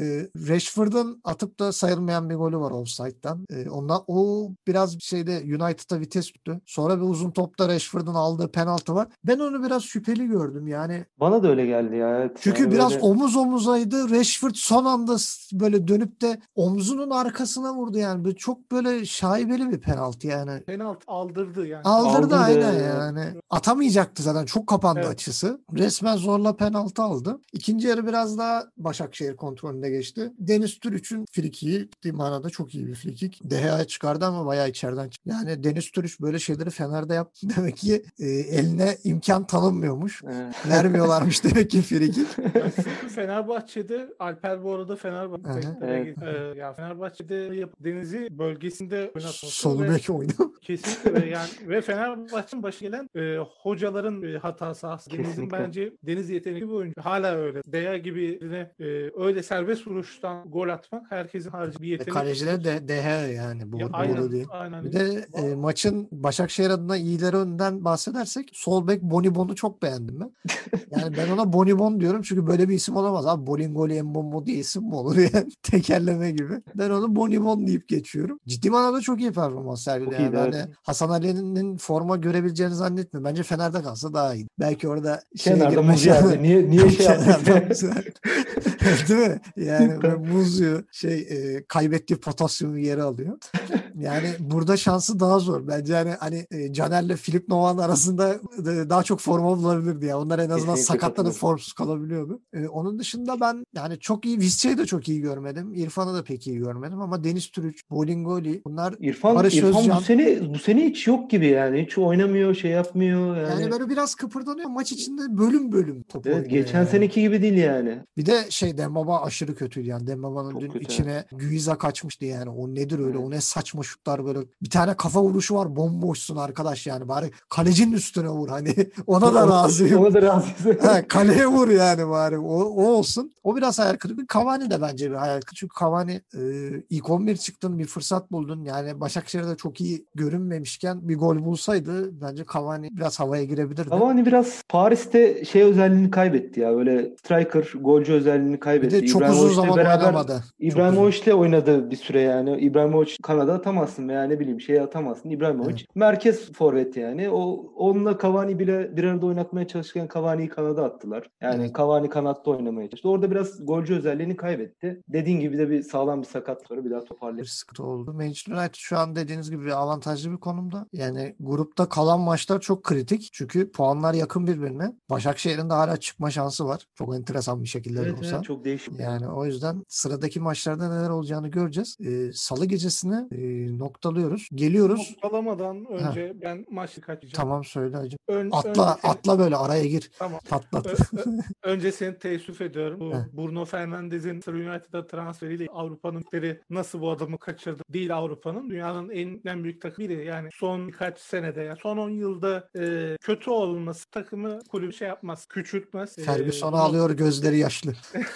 Rashford'un atıp da sayılmayan bir golü var offside'dan. Ee, ondan o biraz şeyde United'a vites tuttu. Sonra bir uzun topta Rashford'un aldığı penaltı var. Ben onu biraz şüpheli gördüm yani. Bana da öyle geldi ya. Evet. Çünkü Yani biraz böyle- omuz omuzaydı. Rashford son anda böyle dönüp de omzunun arkasına vurdu yani. Böyle çok böyle şaibeli bir penaltı yani. Penaltı aldırdı yani. Aldırdı Aldırdı, aynen evet. yani. Atamayacaktı zaten. Çok kapandı Evet. açısı. Resmen zorla penaltı aldı. İkinci yarı biraz daha Başakşehir kontrolünde geçti. Deniz Türüç'ün frikiyi manada çok iyi bir frikik. Deha'ya çıkardı ama bayağı içeriden çıktı. Yani Deniz Türüç böyle şeyleri Fener'de yaptı. Demek ki e, eline imkan tanınmıyormuş. Vermiyorlarmış demek ki çünkü Fenerbahçe'de Alper bu arada. Fenerbahçe'de Evet. e, ya Fenerbahçe'de yap, Deniz'i bölgesinde oynatması Sol ve bek oyunu. kesinlikle ve yani ve Fenerbahçe'nin başı gelen e, hocaların e, hatası aslında. Deniz'in bence Deniz yetenekli bir oyuncu. Hala öyle. Deya gibi e, öyle serbest vuruştan gol atmak herkesin harcı bir Ve yetenek. kaleciler de DH yani bu Ya, aynen, değil. aynen. Bir de e, maçın Başakşehir adına iyilerinden bahsedersek sol bek Bonibon'u çok beğendim ben. Yani ben ona Bonibon diyorum çünkü böyle bir isim olamaz abi. Bolingoli Mbombo diye isim mi olur yani? Tekerleme gibi. Ben onu Bonibon deyip geçiyorum. Ciddi manada çok iyi performans sergiledi. Yani. iyiydi, evet. Hani Hasan Ali'nin forma görebileceğini zannetmiyorum. Bence Fener'de kalsa daha iyi. Belki orada şeye Kenarda girme muz şansı- yerdi. Niye, niye şey güzel. Değil mi? Yani muzyu şey e, kaybettiği potasyumu geri alıyor. Yani burada şansı daha zor. Bence yani hani e, Caner'le Filip Novan arasında e, daha çok forma bulabilirdi ya. Onlar en azından Kesinlikle sakatlanıp formsuz kalabiliyordu. E, onun dışında ben yani çok iyi Visca'yı da çok iyi görmedim. İrfan'ı da pek iyi görmedim ama Deniz Türüç, Bolingoli bunlar İrfan, Barış İrfan Özcan. bu sene bu sene hiç yok gibi yani. Hiç oynamıyor, şey yapmıyor yani. yani böyle biraz kıpırdanıyor. Maç içinde bölüm bölüm top evet, geçen yani. seneki gibi değil yani. Bir de şey Dembaba aşırı kötüydü yani. Dembaba'nın Çok dün kötü, içine Guiza kaçmıştı yani. O nedir öyle? Evet. O ne saçma şutlar böyle. Bir tane kafa vuruşu var. Bomboşsun arkadaş yani. Bari kalecinin üstüne vur hani. Ona da razıyım. Ona da razıyız. ha, kaleye vur yani bari. O, o olsun. O biraz hayal kırıklığı. Cavani de bence bir hayal kırıklığı. Çünkü Cavani e, ilk 11 çıktın bir fırsat buldun. Yani Başakşehir'de çok iyi görünmemişken bir gol bulsaydı bence Cavani biraz havaya girebilirdi. Cavani biraz Paris'te şey özelliğini kaybetti ya. Böyle striker, golcü özelliğini kaybetti. Bir de çok uzun İbrahimovic'le zaman beraber oynamadı. İbrahimovic'le oynadı bir süre yani. İbrahimovic Kanada atamazsın veya ne bileyim şey atamazsın. İbrahimovic Evet. merkez forvet yani. O onunla Cavani bile bir arada oynatmaya çalışırken Cavani'yi kanada attılar. Yani Evet. Cavani kanatta oynamaya çalıştı. Orada biraz golcü özelliğini kaybetti. Dediğin gibi de bir sağlam bir sakat sonra bir daha bir toparlayabilir. sıkıntı oldu. Manchester United şu an dediğiniz gibi avantajlı bir konumda. Yani grupta kalan maçlar çok kritik. Çünkü puanlar yakın birbirine. Başakşehir'in de hala çıkma şansı var. Çok enteresan bir şekilde de Evet, olsa. evet, çok değişik. Yani o yüzden sıradaki maçlarda neler olacağını göreceğiz. Ee, Salı gecesine e, noktalıyoruz. Geliyoruz. Noktalamadan önce ben maçı kaçacağım. Tamam söyle hacım. Ön, Atla önce atla böyle araya gir. Tamam. Patlat. Ö- ö- önce seni teessüf ediyorum. Bu Heh. Bruno Fernandes'in United'a transferiyle Avrupa'nın nasıl bu adamı kaçırdı? Değil Avrupa'nın. Dünyanın en, en büyük takımı biri. Yani son birkaç senede ya son 10 yılda e, kötü olması takımı kulübü şey yapmaz. Küçültmez. E, Ferguson'u bunu- alıyor gözleri yaşlı.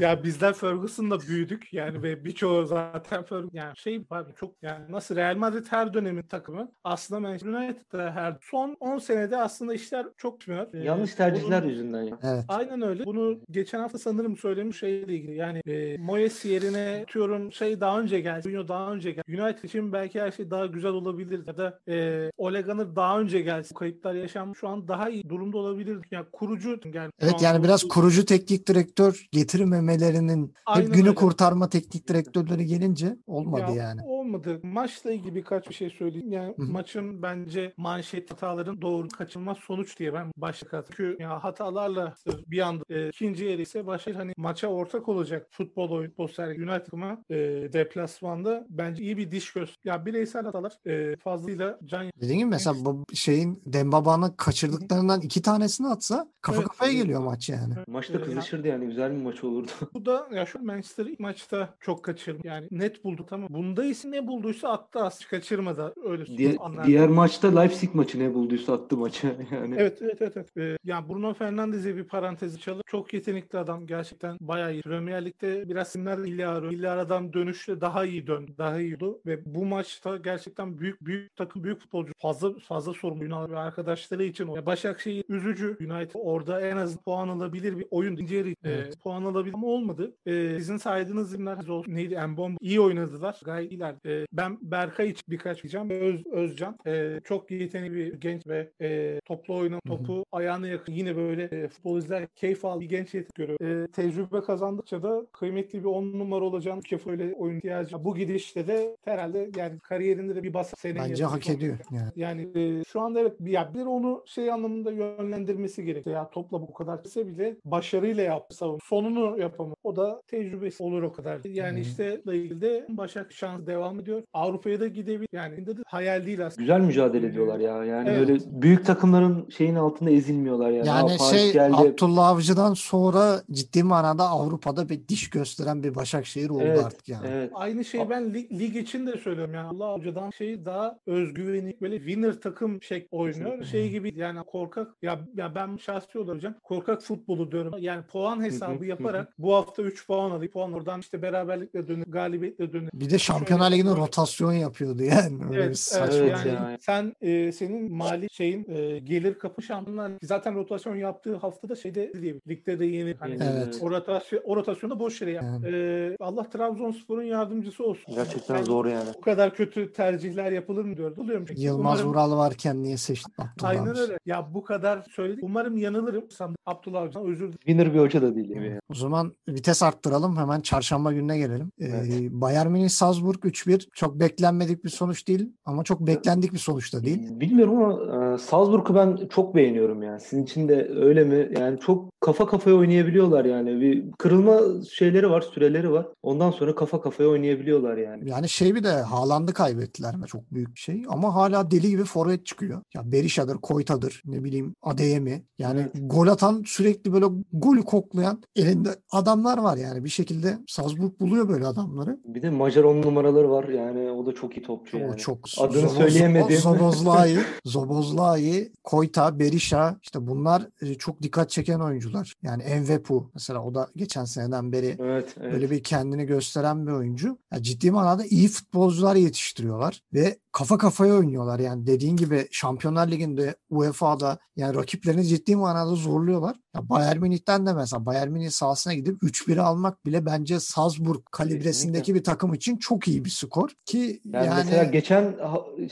ya bizler Ferguson'la büyüdük yani ve birçoğu zaten Ferguson yani şey abi çok yani nasıl Real Madrid her dönemin takımı aslında Manchester United'da her son 10 senede aslında işler çok tutmuyor. Ee, Yanlış tercihler bunun- yüzünden ya. Evet. Aynen öyle. Bunu geçen hafta sanırım söylemiş şeyle ilgili. Yani e, Moyes yerine diyorum şey daha önce geldi. Mourinho daha önce geldi. United için belki her şey daha güzel olabilir. Ya da e, Ole Gunnar daha önce gelse. Kayıplar yaşanmış. Şu an daha iyi durumda olabilir. Yani kurucu yani Evet an yani biraz kurucu teknik direktör getirmemelerinin Aynen hep günü öyle. kurtarma teknik direktörleri gelince olmadı Ya, yani. Olmadı. Maçla ilgili birkaç bir şey söyleyeyim. Yani Hı hı. maçın bence manşet hataların doğru kaçınılmaz sonuç diye ben başlık attım. Çünkü ya hatalarla bir anda e, ikinci yarı ise başlayır hani maça ortak olacak futbol oyun sergi United'ıma e, deplasmanda bence iyi bir diş göz. Ya bireysel hatalar e, fazlıyla can Dediğim gibi mesela bu şeyin Dembaba'nın kaçırdıklarından iki tanesini atsa kafa Evet. kafaya geliyor maç yani. Maçta kızışırdı yani. Güzel bir maç olurdu. Bu da ya şu Manchester ilk maçta çok kaçırdı. Yani net buldu tamam. Bunda ise ne bulduysa attı az kaçırmadı. Öyle Diğer, anlarda. diğer maçta Leipzig maçı ne bulduysa attı maçı yani. Evet evet evet. evet. Ee, yani Bruno Fernandes'e bir parantez açalım. Çok yetenekli adam. Gerçekten bayağı iyi. Premier Lig'de biraz simler İlyaro. İlyaro'dan dönüşle daha iyi döndü. Daha iyi oldu. Ve bu maçta gerçekten büyük büyük takım büyük futbolcu fazla fazla sorumlu ve arkadaşları için. Başakşehir üzücü. United orada en az puan alabilir bir oyun. İkinci yarı, e, Evet. puan alabilir ama olmadı. E, sizin saydığınız isimler. Neydi? Mbom iyi oynadılar. Gayet iyiler. E, ben Berkay için birkaç diyeceğim. Öz, Özcan. E, çok yetenekli bir genç ve e, toplu oyunu, topu ayağına yakın yine böyle e, futbol izler keyif al bir genç yetenek görüyor. E, tecrübe kazandıkça da kıymetli bir on numara olacağını Kefo öyle oyun ihtiyacı. Bu gidişte de herhalde yani kariyerinde de bir bas seneye Bence hak ediyor. Yani. yani e, şu anda evet bir, ya bir onu şey anlamında yönlendirmesi gerekiyor. Ya topla bu kadar kısa bile başarıyla yaptı savun. Sonunu yapamadı. O da tecrübesi olur o kadar. Yani Hı. işte ilgili de Başak şans devam ediyor. Avrupa'ya da gidebilir. Yani de hayal değil aslında. Güzel mücadele ediyorlar ya. Yani Evet. böyle büyük takımların şeyin altında ezilmiyorlar yani. Yani Aa, şey geldi. Abdullah Avcı'dan sonra ciddi manada Avrupa'da bir diş gösteren bir Başakşehir oldu Evet, artık yani. Evet. Aynı şeyi ben lig, lig için de söylüyorum. Yani Allah Hoca'dan şey daha özgüveni böyle winner takım şey oynuyor. Şey gibi yani korkak ya, ya ben şahsi olarak hocam korkak futbolu diyorum. Yani puan hesabı hı, yaparak bu hafta 3 puan alayım. Puan oradan işte beraberlikle dönüp galibiyetle dönüp Bir de Şampiyonlar Şöyle- Ligi'nde rotasyon yapıyordu yani. Öyle Evet, saçma. Evet yani ya. sen e, senin mali şeyin e, gelir kapı şampiyonlar zaten rotasyon yaptığı haftada şeyde diye ligde de yeni hani Evet. o rotasyon o rotasyonda boş yere. Yani. E, Allah Trabzonspor'un yardımcısı olsun. Gerçekten Yani zor yani. Bu kadar kötü tercihler yapılır mı diyordu. Oluyor mu? Yılmaz Umarım- Vural varken niye seçtin Abdullah Aynen öyle. Ya bu kadar söyledik. Umarım yanılırım. Sen Abdullah Avcı'dan özür dilerim. Winner bir hoca da değil yani. O zaman vites arttıralım. Hemen çarşamba gününe gelelim. Ee, Evet. Bayern Münih Salzburg 3-1. Çok beklenmedik bir sonuç değil ama çok beklendik bir sonuç da değil. Bilmiyorum ama e, Salzburg'u ben çok beğeniyorum yani. Sizin için de öyle mi? Yani çok kafa kafaya oynayabiliyorlar yani. Bir kırılma şeyleri var, süreleri var. Ondan sonra kafa kafaya oynayabiliyorlar yani. Yani şey bir de Haaland'ı kaybettiler. Çok büyük bir şey. Ama hala deli gibi forvet çıkıyor. Ya Berisha'dır, Koyta'dır, ne bileyim Adeyemi. Yani Evet. gol atan sürekli böyle golü koklayan elinde adamlar var yani. Bir şekilde Salzburg buluyor böyle adamları. Bir de Macar on numaraları var yani. O da çok iyi topçu yani. O çok Adını Zoboz- söyleyemedim. Zobozlai, Zobozlai, Koyta, Berisha işte bunlar e, çok dikkat çeken oyuncular. Yani Envepu mesela o da geçen seneden beri Evet, evet. böyle bir kendini gösteren bir oyuncu. Ya ciddi manada iyi futbolcular yetiştiriyorlar ve kafa kafaya oynuyorlar. Yani dediğin gibi Şampiyonlar Ligi'nde UEFA'da yani rakiplerini ciddi manada zorluyorlar. Ya Bayern Münih'ten de mesela Bayern Münih sahasına gidip 3-1 almak bile bence Salzburg kalibresindeki Kesinlikle. bir takım için çok iyi bir skor ki Yani, yani, mesela geçen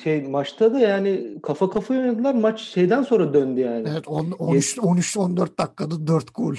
şey maçta da yani kafa kafa oynadılar. Maç şeyden sonra döndü yani. evet on- 13 13 14 dakikada 4 gol.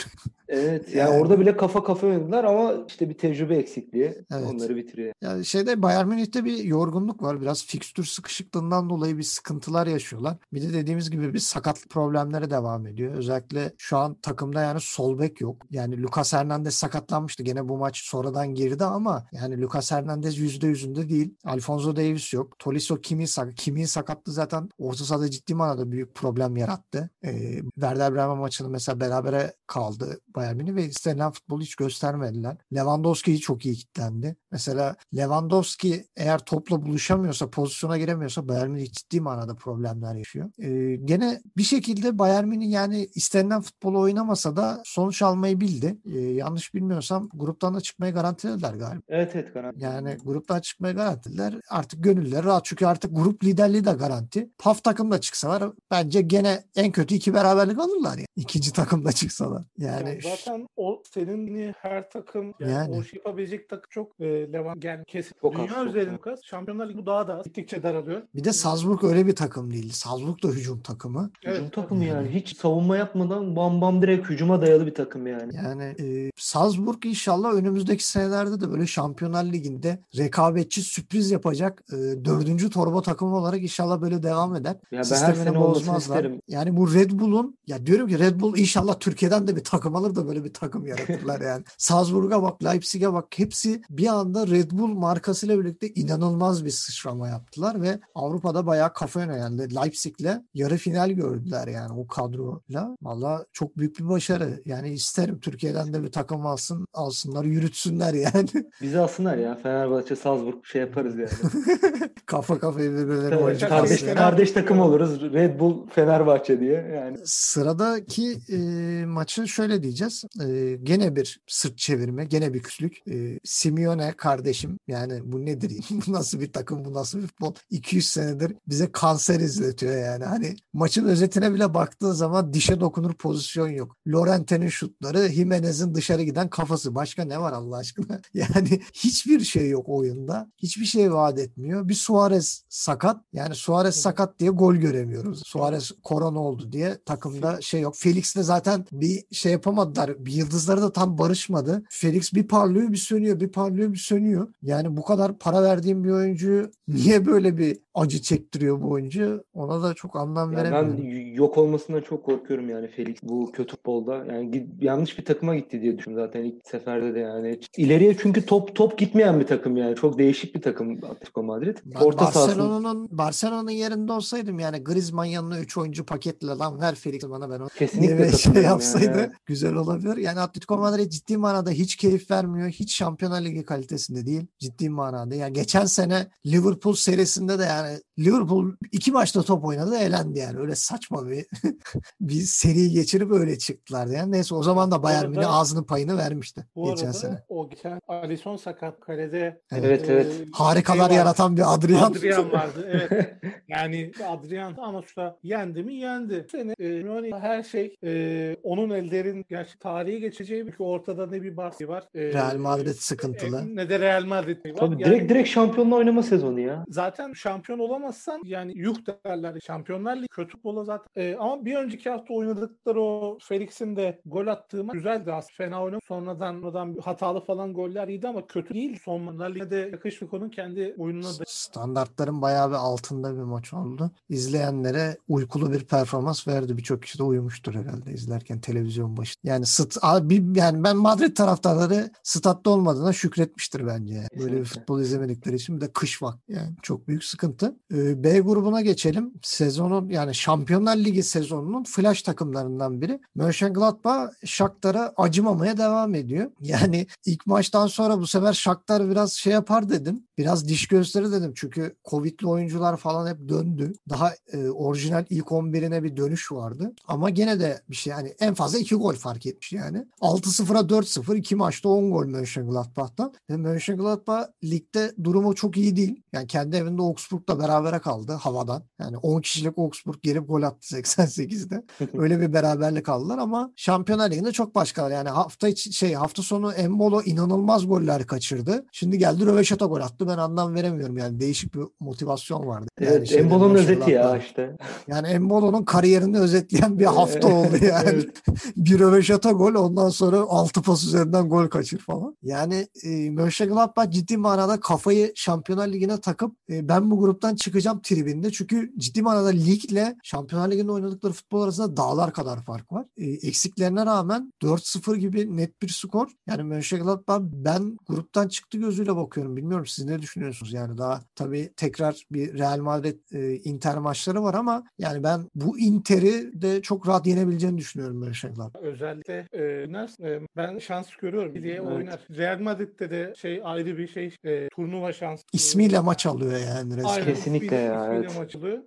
Evet yani, Yani- orada bile kafa kafa oynadılar ama işte bir tecrübe eksikliği Evet. onları bitiriyor. Yani şeyde Bayern Münih'te bir yorgunluk var. Biraz fikstür sıkışıklığından dolayı bir sıkıntılar yaşıyorlar. Bir de dediğimiz gibi bir sakatlık problemleri devam ediyor. Özellikle şu an takımda yani sol bek yok. Yani Lucas Hernandez sakatlanmıştı. Gene bu maç sonradan girdi ama yani Lucas Hernandez yüzde yüzünde değil. Alfonso Davies yok. Tolisso Kimi sak Kimi sakatlı zaten orta sahada ciddi manada büyük problem yarattı. Ee, Werder Bremen maçını mesela berabere kaldı Bayern Münih ve istenilen futbolu hiç göstermediler. Lewandowski çok iyi kilitlendi. Mesela Lewandowski eğer topla buluşamıyorsa, pozisyona giremiyorsa Bayern Münih ciddi manada problemler yaşıyor. Ee, gene bir şekilde Bayern Münih yani istenilen futbolu oynamasa da sonuç almayı bildi. Ee, yanlış bilmiyorsam gruptan da çıkmayı garantilediler galiba. Evet evet garanti. Yani gruptan çıkmayı garantilediler. Artık gönülleri rahat çünkü artık grup liderliği de garanti. PAF takım da çıksalar bence gene en kötü iki beraberlik alırlar ya. İkinci takım da çıksalar. Yani, Yani zaten o senin her takım yani, Yani. o şey yapabilecek takım çok e, Levan yani kesin. Çok az, Dünya çok üzerinde az. az. Şampiyonlar Ligi bu daha da az. gittikçe daralıyor. bir de Salzburg öyle bir takım değil. Salzburg da hücum takımı. Hücum Evet. takımı yani hiç savunma yapmadan bam bam direkt hücuma dayalı bir takım yani. Yani e, Salzburg inşallah önümüzdeki senelerde de böyle Şampiyonlar Ligi'nde rekabetçi sürpriz yapacak e, dördüncü torba takımı olarak inşallah böyle devam eder. Ya Sistemini bozmazlar. Yani bu Red Bull'un ya diyorum ki Red Bull inşallah Türkiye'den de bir takım alır da böyle bir takım yaratırlar yani. Salzburg'a bak, Leipzig'e bak hepsi bir anda Red Bull markasıyla birlikte inanılmaz bir sıçrama yaptılar ve Avrupa'da bayağı kafa yöneldi. Leipzig'le yarı final gördüler yani o kadroyla. Valla çok büyük bir başarı. Yani isterim Türkiye'den de bir takım alsın, alsınlar, yürütsünler yani. Bizi alsınlar ya Fenerbahçe Salzburg bir şey yaparız yani. kafa kafaya birbirlerine oyuncu kardeş- kardeş, kardeş takım oluruz. Red Bull Fenerbahçe diye yani. Sıradaki e, maçı şöyle diyeceğiz. E, gene bir sırt çevirme, gene bir küslük. E, Simeone kardeşim yani bu nedir? bu nasıl bir takım, bu nasıl bir futbol? 200 senedir bize kanser izletiyor yani. Hani maçın özetine bile baktığın zaman dişe dokunur pozisyon yok. Lorente'nin şutları, Jimenez'in dışarı giden kafası. Başka ne var Allah aşkına? Yani hiçbir şey yok oyunda. Hiçbir şey vaat etmiyor. Bir Suarez sakat. Yani Suarez sakat diye gol göremiyoruz. Suarez korona oldu diye takımda şey yok. Felix de zaten bir şey yapamadılar. Bir yıldızları da tam barışmadı. Felix bir parlıyor bir sönüyor. Bir parlıyor bir sönüyor. Yani bu kadar para verdiğim bir oyuncuyu niye böyle bir acı çektiriyor bu oyuncu? Ona da çok anlam Ya veremiyorum. ben yok olmasından çok korkuyorum yani Felix bu kötü futbolda. Yani yanlış bir takıma gitti diye düşünüyorum zaten ilk seferde de yani. İleriye çünkü top top gitmeyen bir takım yani. Çok değişik bir takım Atletico Madrid. Ben Orta Barcelona'nın Barcelona'nın yerinde olsaydım yani Griezmann yanına 3 oyuncu paketle lan ver Felix'i bana ben onu kesinlikle şey yapsaydı yani. güzel olabilir. Yani Atletico Madrid ciddi manada hiç keyif vermiyor. Hiç Şampiyonlar Ligi kalitesinde değil. Ciddi manada. Yani geçen sene Liverpool serisinde de yani Liverpool iki maçta top oynadı elendi yani. Öyle saçma bir bir seri geçirip öyle çıktılar yani. Neyse o zaman da Bayern Münih ağzının payını vermişti Bu geçen arada sene. o geçen Alisson sakat kalede Evet e, evet. Harikalar şey yaratan bir Adrian. Adrian vardı. Evet. Yani Adrian ama şu yendi mi yendi. Bu sene e, yani her şey e, onun ellerin gerçi tarihi geçeceği çünkü ortada ne bir bahsi var. E, Real Madrid sıkıntılı. e, ne de Real Madrid var. Tabii Yani direkt direkt şampiyonla oynama sezonu ya. Zaten şampiyon olamazsan yani yuh derler. Şampiyonlar Ligi kötü futbola zaten. E, ama bir önceki hafta oynadıkları o Felix'in de gol attığı maç güzeldi aslında. Fena oynadı. Sonradan, sonradan hatalı falan goller yedi ama kötü değil. Sonlar Lig'de yakışık onun kendi oyununa da Standartların bayağı bir altında bir maç oldu. İzleyenlere uykulu bir performans verdi. Birçok kişi de uyumuştur herhalde izlerken televizyon başı. Yani sıt, abi, yani ben Madrid taraftarları statta olmadığına şükretmiştir bence. yani. Böyle bir futbol izlemedikleri için bir de kış vakti yani çok büyük sıkıntı. Ee, B grubuna geçelim. Sezonun yani Şampiyonlar Ligi sezonunun flash takımlarından biri. Mönchengladbach Shakhtar'a acımamaya devam ediyor. Yani ilk maçtan sonra bu sefer Shakhtar biraz şey yapar dedim. Biraz diş gösteri dedim. Çünkü Covid'li oyuncular falan hep döndü. Daha e, orijinal ilk 11'ine bir dönüş vardı. Ama gene de bir şey yani en fazla 2 gol fark etmiş yani. 6-0'a 4-0 iki maçta 10 gol Mönchengladbach'tan. Ve Mönchengladbach ligde durumu çok iyi değil. Yani kendi evinde Augsburg'la Augsburg'la berabere kaldı havadan. Yani 10 kişilik Augsburg gelip gol attı 88'de. Öyle bir beraberlik aldılar ama Şampiyonlar Ligi'nde çok başkalar. Yani hafta içi, şey hafta sonu Embolo inanılmaz goller kaçırdı. Şimdi geldi Röveşata gol attı. Ben anlam veremiyorum yani. Değişik bir motivasyon vardı. Yani Evet, Embolo'nun özeti ya işte. Yani Embolo'nun kariyerini özetleyen bir hafta oldu yani. Evet. bir röveşata gol ondan sonra altı pas üzerinden gol kaçır falan. Yani e, Mönchengladbach ciddi manada kafayı Şampiyonlar Ligi'ne takıp e, ben bu gruptan çıkacağım tribinde. Çünkü ciddi manada ligle Şampiyonlar Ligi'nde oynadıkları futbol arasında dağlar kadar fark var. E, eksiklerine rağmen 4-0 gibi net bir skor. Yani Mönchengladbach ben gruptan çıktı gözüyle bakıyorum. Bilmiyorum siz ne düşünüyorsunuz? Yani daha tabii tekrar bir Real Madrid e, Inter maçları var ama yani ben bu Inter'i de çok rahat yenebileceğini düşünüyorum Mönchengladbach. Özellikle e, oynar, e, ben şans görüyorum diye Evet. oynar. Real Madrid'de de şey ayrı bir şey e, turnuva şansı. İsmiyle maç alıyor yani resmen. Aynen, Kesinlikle ismiyle- ya, evet.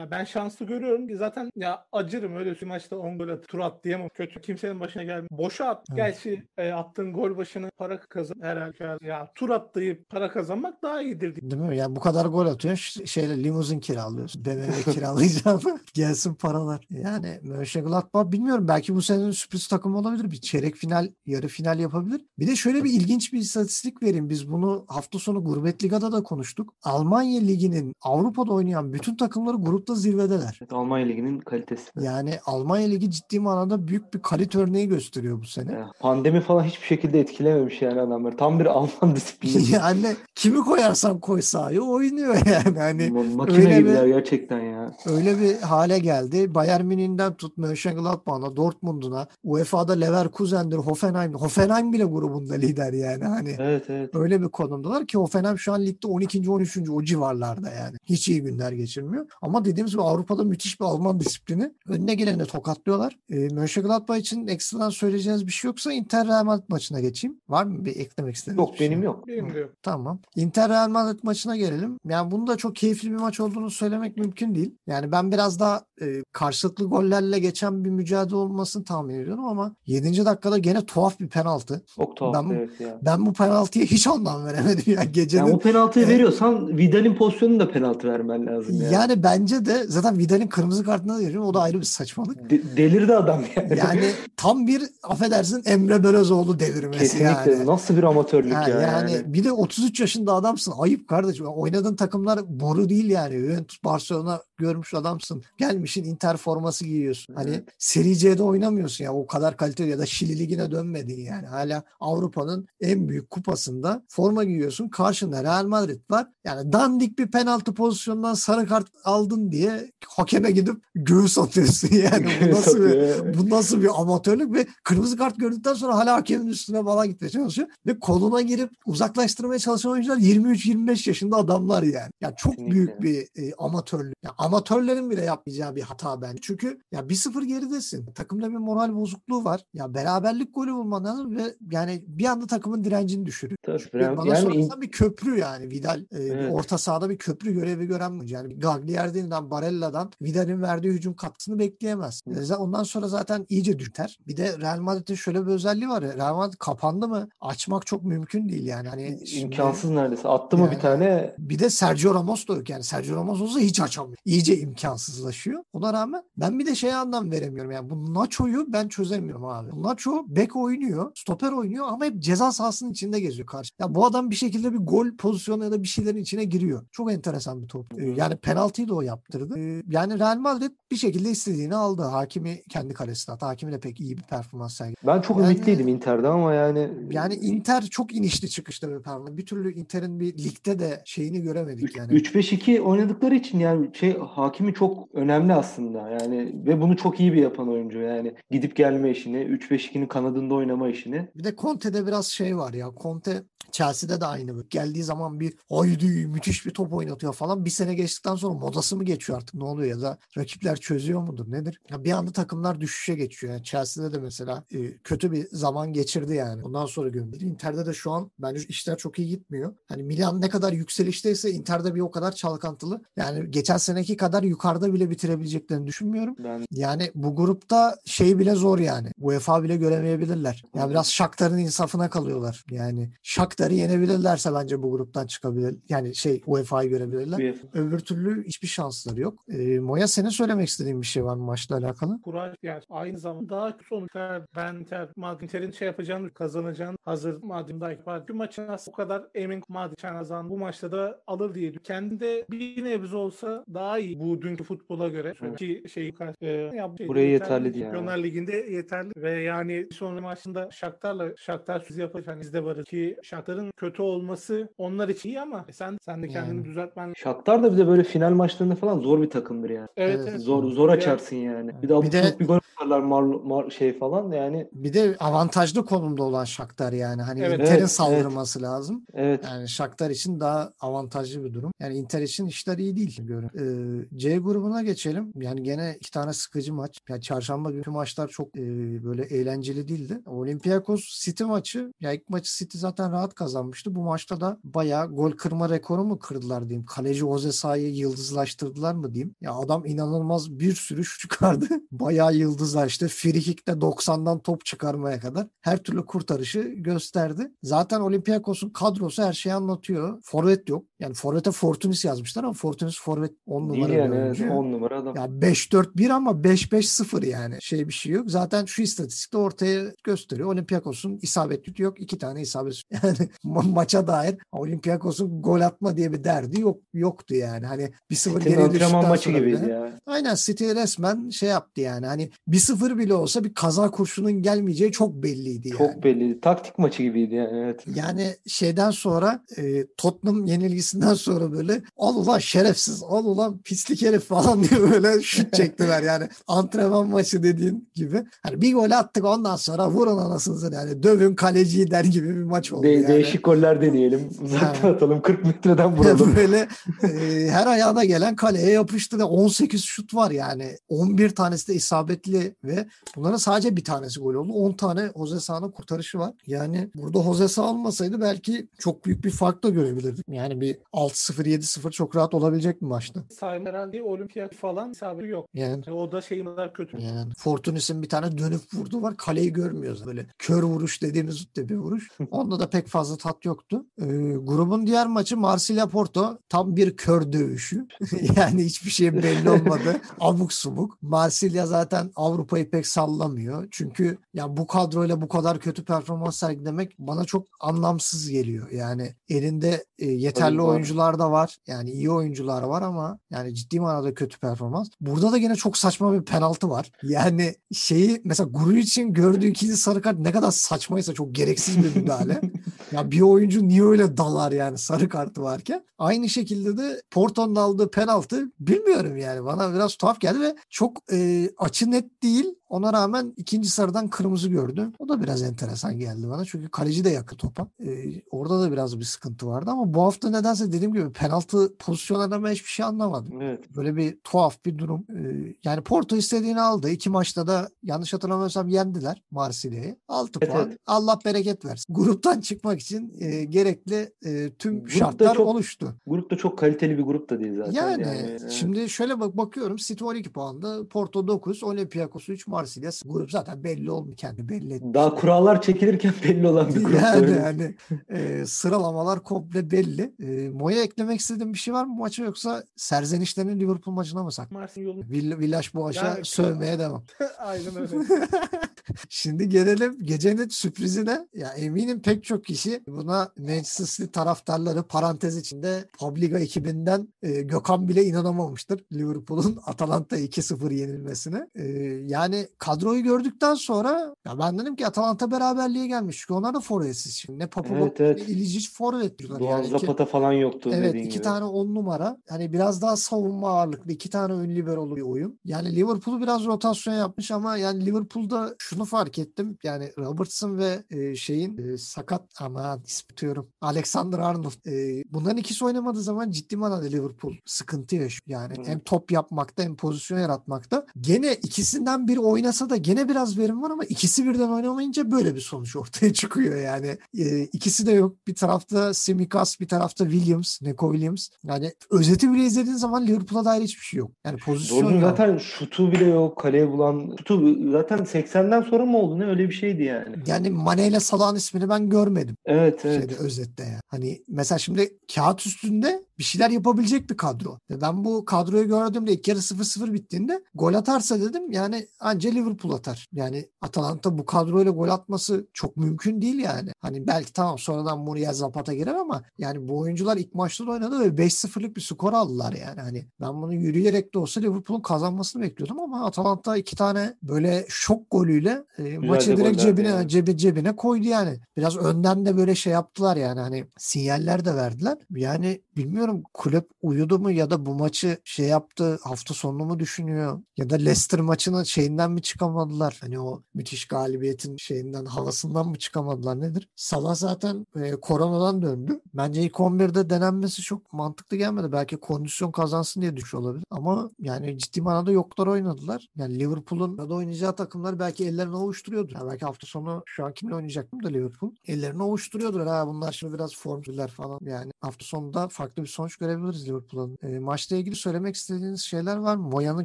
Ya Ben şanslı görüyorum ki zaten ya acırım öyle bir maçta 10 gol at, tur at diyemem. Kötü kimsenin başına gelmiyor. Boşa at. Evet. Gerçi e, attığın gol başına para kazan herhalde. Ya tur atlayıp para kazanmak daha iyidir diye. Değil mi? Yani bu kadar gol atıyorsun şeyle limuzin kiralıyorsun. BMW kiralayacağım. Gelsin paralar. Yani Mönchengladbach bilmiyorum. Belki bu senenin sürpriz takımı olabilir. Bir çeyrek final, yarı final yapabilir. Bir de şöyle bir ilginç bir istatistik vereyim. Biz bunu hafta sonu Gurbet Liga'da da konuştuk. Almanya Ligi'nin Avrupa'da oynayan bütün takımları grupta zirvedeler. Evet, Almanya Ligi'nin kalitesi. Yani Almanya Ligi ciddi manada büyük bir kalite örneği gösteriyor bu sene. Ya, Pandemi falan hiçbir şekilde etkilememiş yani adamlar. Tam bir Alman disiplini. yani kimi koyarsan koy sahaya oynuyor yani. Ma- Makine öyle gibiler bir- gerçekten ya. öyle bir hale geldi. Bayern Münih'den tut Mönchengladbach'ına, Dortmund'una, UEFA'da Leverkusen'dir, Hoffenheim. Hoffenheim bile grubunda lider yani. Hani Evet evet. öyle bir konumdalar ki Hoffenheim şu an ligde 12. 13. o civarlarda yani. Hiç iyi günler geçirmiyor. Ama dediğimiz gibi Avrupa'da müthiş bir Alman disiplini. Önüne geleni tokatlıyorlar. E, Mönchengladbach için ekstradan söyleyeceğiniz bir şey yoksa Inter Real Madrid maçına geçeyim. Var mı bir eklemek istediğiniz Yok bir şey? benim yok. Benim de yok. Tamam. Inter Real Madrid maçına gelelim. Yani bunu da çok keyifli bir maç olduğunu söylemek mümkün değil. Yani ben biraz daha e, karşılıklı gollerle geçen bir mücadele olmasını tahmin ediyorum ama 7. dakikada gene tuhaf bir penaltı. Çok tuhaf Ben bu- evet ya. Ben bu penaltıya hiç anlam veremedim ya gecenin. Yani o penaltıyı Evet. veriyorsan Vidal'in pozisyonunu da penaltı vermen lazım yani. Yani bence de zaten Vidal'in kırmızı kartına da veriyorum. O da ayrı bir saçmalık. De- delirdi adam yani. Yani tam bir affedersin Emre Belözoğlu devirmesi Kesinlikle. yani. Nasıl bir amatörlük Ha, ya. yani, yani. bir de 33 yaşında adamsın. Ayıp kardeşim. Oynadığın takımlar boru değil yani. Juventus Barcelona görmüş adamsın. Gelmişin Inter forması giyiyorsun. Hani Evet. Seri C'de oynamıyorsun ya. O kadar kaliteli ya da Şili Ligi'ne dönmedin yani. Hala Avrupa'nın en büyük kupasında forma giyiyorsun. Karşında Real Madrid var. Yani dandik bir penaltı pozisyonundan sarı kart aldın diye hakeme gidip göğüs atıyorsun yani. Bu nasıl bir, bu nasıl bir amatörlük ve kırmızı kart gördükten sonra hala hakemin üstüne falan gitmeye çalışıyor. Ve koluna girip uzaklaştırmaya çalışan oyuncular 23-25 yaşında adamlar yani. Ya çok Kesinlikle. büyük bir e, amatörlük. Ya amatörlerin bile yapmayacağı bir hata bence. Çünkü ya 1-0 geridesin. Takımda bir moral bozukluğu var. Ya beraberlik golü bulman lazım ve yani bir anda takımın direncini düşürüyor. Tabii, bana yani sorarsan bir köprü yani Vidal. e, Evet. orta sahada bir köprü görevi gören mi? Yani Gagliardini'den, Barella'dan Vidal'in verdiği hücum katkısını bekleyemez. Hı. Ondan sonra zaten iyice dürter. Bir de Real Madrid'in şöyle bir özelliği var ya. Real Madrid kapandı mı açmak çok mümkün değil yani. Hani şimdi- İmkansız neredeyse. Attı mı Yani- bir tane bir de Sergio Ramos da yok yani. Sergio Ramos olsa hiç açamıyor. İyice imkansızlaşıyor. Ona rağmen ben bir de şeye anlam veremiyorum. Yani bu Nacho'yu ben çözemiyorum abi. Nacho bek oynuyor, stoper oynuyor ama hep ceza sahasının içinde geziyor karşı. Ya bu adam bir şekilde bir gol pozisyonu ya da bir şeylerin içine giriyor. Çok enteresan bir top. Yani penaltıyı da o yaptırdı. Ee, Yani Real Madrid bir şekilde istediğini aldı. Hakimi kendi kalesine attı. Hakimi de pek iyi bir performans sergiledi. ben çok Yani- ümitliydim Inter'den ama yani Yani Inter çok inişli çıkışlı bir performans. Bir türlü Inter'in bir ligde de şeyini göremedik yani. 3-5-2 oynadıkları için yani şey hakimi çok önemli aslında yani ve bunu çok iyi bir yapan oyuncu yani gidip gelme işini 3-5-2'nin kanadında oynama işini Bir de Conte'de biraz şey var ya. Conte Chelsea'de de aynı. Geldiği zaman bir haydi müthiş bir top oynatıyor falan. Bir sene geçtikten sonra modası mı geçiyor artık ne oluyor ya da rakipler çözüyor mudur nedir? Ya bir anda takımlar düşüşe geçiyor. Yani Chelsea'de de mesela e, kötü bir zaman geçirdi yani. Ondan sonra gömdü. Inter'de de şu an bence işler çok iyi gitmiyor. Hani Milan ne kadar yükselişteyse Inter'de bir o kadar çalkantılı. Yani geçen seneki City kadar yukarıda bile bitirebileceklerini düşünmüyorum. Ben Yani bu grupta şey bile zor yani. UEFA bile göremeyebilirler. Yani biraz Shakhtar'ın insafına kalıyorlar. Yani Shakhtar'ı yenebilirlerse bence bu gruptan çıkabilir. Yani şey UEFA'yı görebilirler. UEFA Öbür türlü hiçbir şansları yok. Ee, Moya senin söylemek istediğin bir şey var mı maçla alakalı? Kuraj yani aynı zamanda daha sonuçlar ben Inter, Madrid Inter'in şey yapacağını kazanacağını hazır Madrid'daki var. Bir maçın aslında o kadar emin Madrid kazan bu maçta da alır diye. Kendinde bir nebze olsa daha iyi bu dünkü futbola göre. Evet. Ki şey, e, ya şey Buraya yeterli değil Şampiyonlar Ligi'nde yeterli ve yani sonra maçında Shakhtar'la Shakhtar sürpriz yapacak hani bizde varız ki Shakhtar'ın kötü olması onlar için iyi ama sen sen de kendini Yani. düzeltmen Shakhtar da bir de böyle final maçlarında falan zor bir takımdır yani. Evet, Evet. evet. Zor zor açarsın yani. Bir de Bir de- bir gol atarlar mar, mar şey falan yani. Bir de avantajlı konumda olan Shakhtar yani. Hani Evet. Inter'in Evet, saldırması lazım. Evet. Yani Shakhtar için daha avantajlı bir durum. Yani Inter için işler iyi değil görün. Ee, C grubuna geçelim. Yani gene iki tane sıkıcı maç. Yani çarşamba günkü maçlar çok e, böyle eğlenceli değildi. Olympiakos City maçı. Ya ilk maçı City zaten rahat kazanmıştı. Bu maçta da bayağı gol kırma rekoru mu kırdılar diyeyim. Kaleci Jose Sa'yı yıldızlaştırdılar mı diyeyim. Ya adam inanılmaz bir sürü şut çıkardı. bayağı yıldızlaştı. Frikik'te 90'dan top çıkarmaya kadar her türlü kurtarışı gösterdi. Zaten Olympiakos'un kadrosu her şeyi anlatıyor. Forvet yok. Yani Forvet'e Fortunis yazmışlar ama Fortunis Forvet 10 Değil numara bir yani. oyuncu. Evet, 10 numara adam. Ya 5-4-1 ama 5-5-0 yani. Şey bir şey yok. Zaten şu istatistikte ortaya gösteriyor. Olympiakos'un isabetli yok. iki tane isabet. Yani ma- maça dair Olympiakos'un gol atma diye bir derdi yok yoktu yani. Hani 1-0 City'nin geriye düştükten maçı sonra gibiydi bile- ya. Aynen City resmen şey yaptı yani. Hani 1-0 bile olsa bir kaza kurşunun gelmeyeceği çok belliydi yani. Çok belli. Taktik maçı gibiydi yani. Evet. Yani şeyden sonra e, Tottenham yenilgisinden sonra böyle al ulan şerefsiz al ulan pislik herif falan diye böyle şut çektiler yani antrenman maçı dediğin gibi. Hani bir gol attık ondan sonra vurun anasınızı yani dövün kaleciyi der gibi bir maç oldu De- yani. Değişik goller deneyelim. Uzaktan atalım. 40 metreden vuralım. böyle e, her ayağına gelen kaleye yapıştı ve 18 şut var yani. 11 tanesi de isabetli ve bunların sadece bir tanesi gol oldu. 10 tane Jose Sa'nın kurtarışı var. Yani burada Jose Sa olmasaydı belki çok büyük bir fark da görebilirdik. Yani bir 6-0 7-0 çok rahat olabilecek bir maçtı. Herhalde olimpiyat falan isabeti yok. Yani E, O da şeyin kadar kötü. yani Fortunis'in bir tane dönüp vurdu var. Kaleyi görmüyoruz. Böyle kör vuruş dediğimiz de bir vuruş. Onda da pek fazla tat yoktu. Ee, grubun diğer maçı Marsilya Porto. Tam bir kör dövüşü. yani hiçbir şey belli olmadı. Abuk subuk. Marsilya zaten Avrupa'yı pek sallamıyor. Çünkü ya bu kadroyla bu kadar kötü performans sergilemek bana çok anlamsız geliyor. Yani elinde e, yeterli var. oyuncular da var. Yani iyi oyuncular var ama yani ciddi manada kötü performans. Burada da yine çok saçma bir penaltı var. Yani şeyi mesela Guru için gördüğü ikinci sarı kart ne kadar saçmaysa çok gereksiz bir müdahale. ya bir oyuncu niye öyle dalar yani sarı kartı varken. Aynı şekilde de Porto'nun aldığı penaltı bilmiyorum yani bana biraz tuhaf geldi ve çok e, açı net değil. Ona rağmen ikinci sarıdan kırmızı gördü. O da biraz enteresan geldi bana. Çünkü kaleci de yakın topa. E, orada da biraz bir sıkıntı vardı ama bu hafta nedense dediğim gibi penaltı pozisyonlarında ben hiçbir şey anlamadım. Evet. Böyle bir tuhaf bir durum. Ee, yani Porto istediğini aldı. İki maçta da yanlış hatırlamıyorsam yendiler Marsilya'yı. 6 Evet, puan. evet. Allah bereket versin. Gruptan çıkmak için e, gerekli e, tüm Grupta şartlar çok- oluştu. Grup da çok kaliteli bir grup da değil zaten. Yani, evet. şimdi şöyle bak bakıyorum City 12 puanda, Porto 9, Olympiakos 3, Marsilya. Grup zaten belli olmuş kendi belli etmiş. Daha kurallar çekilirken belli olan bir grup. yani, öyle. yani e, sıralamalar komple belli. E, Moya eklemek istediğin bir şey var mı maça yoksa serzenişlerini Liverpool maçına mı yolu. Vill Villaş Boğaç'a Yani- sövmeye devam. Aynen öyle. Şimdi gelelim gecenin sürprizine. Ya eminim pek çok kişi buna Manchester City taraftarları parantez içinde Publiga ekibinden e, Gökhan bile inanamamıştır. Liverpool'un Atalanta 2-0 yenilmesine. E, yani kadroyu gördükten sonra ya ben dedim ki Atalanta beraberliğe gelmiş. Çünkü onlar da forvetsiz şimdi. Ne Papu Evet, evet. ne İlicic forvet diyorlar. Doğan Yani Zapata falan yoktu Evet dediğin iki gibi. tane on numara. Hani biraz daha savunma ağırlıklı iki tane ön liberolu bir oyun. Yani Liverpool biraz rotasyon yapmış ama yani Liverpool'da şu şunu fark ettim. Yani Robertson ve e, şeyin e, sakat ama ispitiyorum. Alexander Arnold. E, bunların ikisi oynamadığı zaman ciddi manada Liverpool sıkıntı yaşıyor. Yani Hı. hem top yapmakta hem pozisyon yaratmakta. Gene ikisinden biri oynasa da gene biraz verim var ama ikisi birden oynamayınca böyle bir sonuç ortaya çıkıyor yani. E, ikisi de yok. Bir tarafta Simikas, bir tarafta Williams, Neko Williams. Yani özeti bile izlediğin zaman Liverpool'a dair hiçbir şey yok. Yani pozisyon yok. zaten şutu bile yok. Kaleye bulan şutu zaten 80'den sonra mı oldu ne öyle bir şeydi yani. Yani Mane ile Salah'ın ismini ben görmedim. Evet evet. şeyde özette yani. Hani mesela şimdi kağıt üstünde bir şeyler yapabilecek bir kadro. Ben bu kadroyu gördüğümde ilk yarı 0-0 bittiğinde gol atarsa dedim yani anca Liverpool atar. Yani Atalanta bu kadroyla gol atması çok mümkün değil yani. Hani belki tamam sonradan Muriel Zapata girer ama yani bu oyuncular ilk maçta da oynadı ve 5-0'lık bir skor aldılar yani. Hani ben bunu yürüyerek de olsa Liverpool'un kazanmasını bekliyordum ama Atalanta iki tane böyle şok golüyle e, maçı direkt cebine yani. cebe, cebine koydu yani. Biraz önden de böyle şey yaptılar yani hani sinyaller de verdiler. Yani bilmiyorum kulüp uyudu mu ya da bu maçı şey yaptı hafta sonunu mu düşünüyor ya da Leicester maçının şeyinden mi çıkamadılar? Hani o müthiş galibiyetin şeyinden havasından mı çıkamadılar nedir? Salah zaten e, koronadan döndü. Bence ilk 11'de denenmesi çok mantıklı gelmedi. Belki kondisyon kazansın diye düşüyor olabilir. Ama yani ciddi manada yoklar oynadılar. Yani Liverpool'un da oynayacağı takımlar belki ellerini ovuşturuyordur. Yani belki hafta sonu şu an kimle oynayacaktım da Liverpool. Ellerini ovuşturuyordur. Ha bunlar şimdi biraz formüller falan. Yani hafta sonunda farklı bir sonuç görebiliriz Liverpool'un. E, maçla ilgili söylemek istediğiniz şeyler var mı? Moya'nın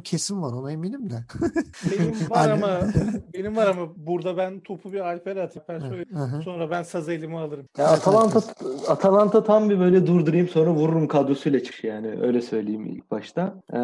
kesin var ona eminim de. Benim var Hani- ama benim var ama burada ben topu bir Alper'e atayım. Ben hı. Sonra ben sazı elime alırım. Ya Atalanta Atalanta tam bir böyle durdurayım sonra vururum kadrosuyla çıkış yani öyle söyleyeyim ilk başta. Ee,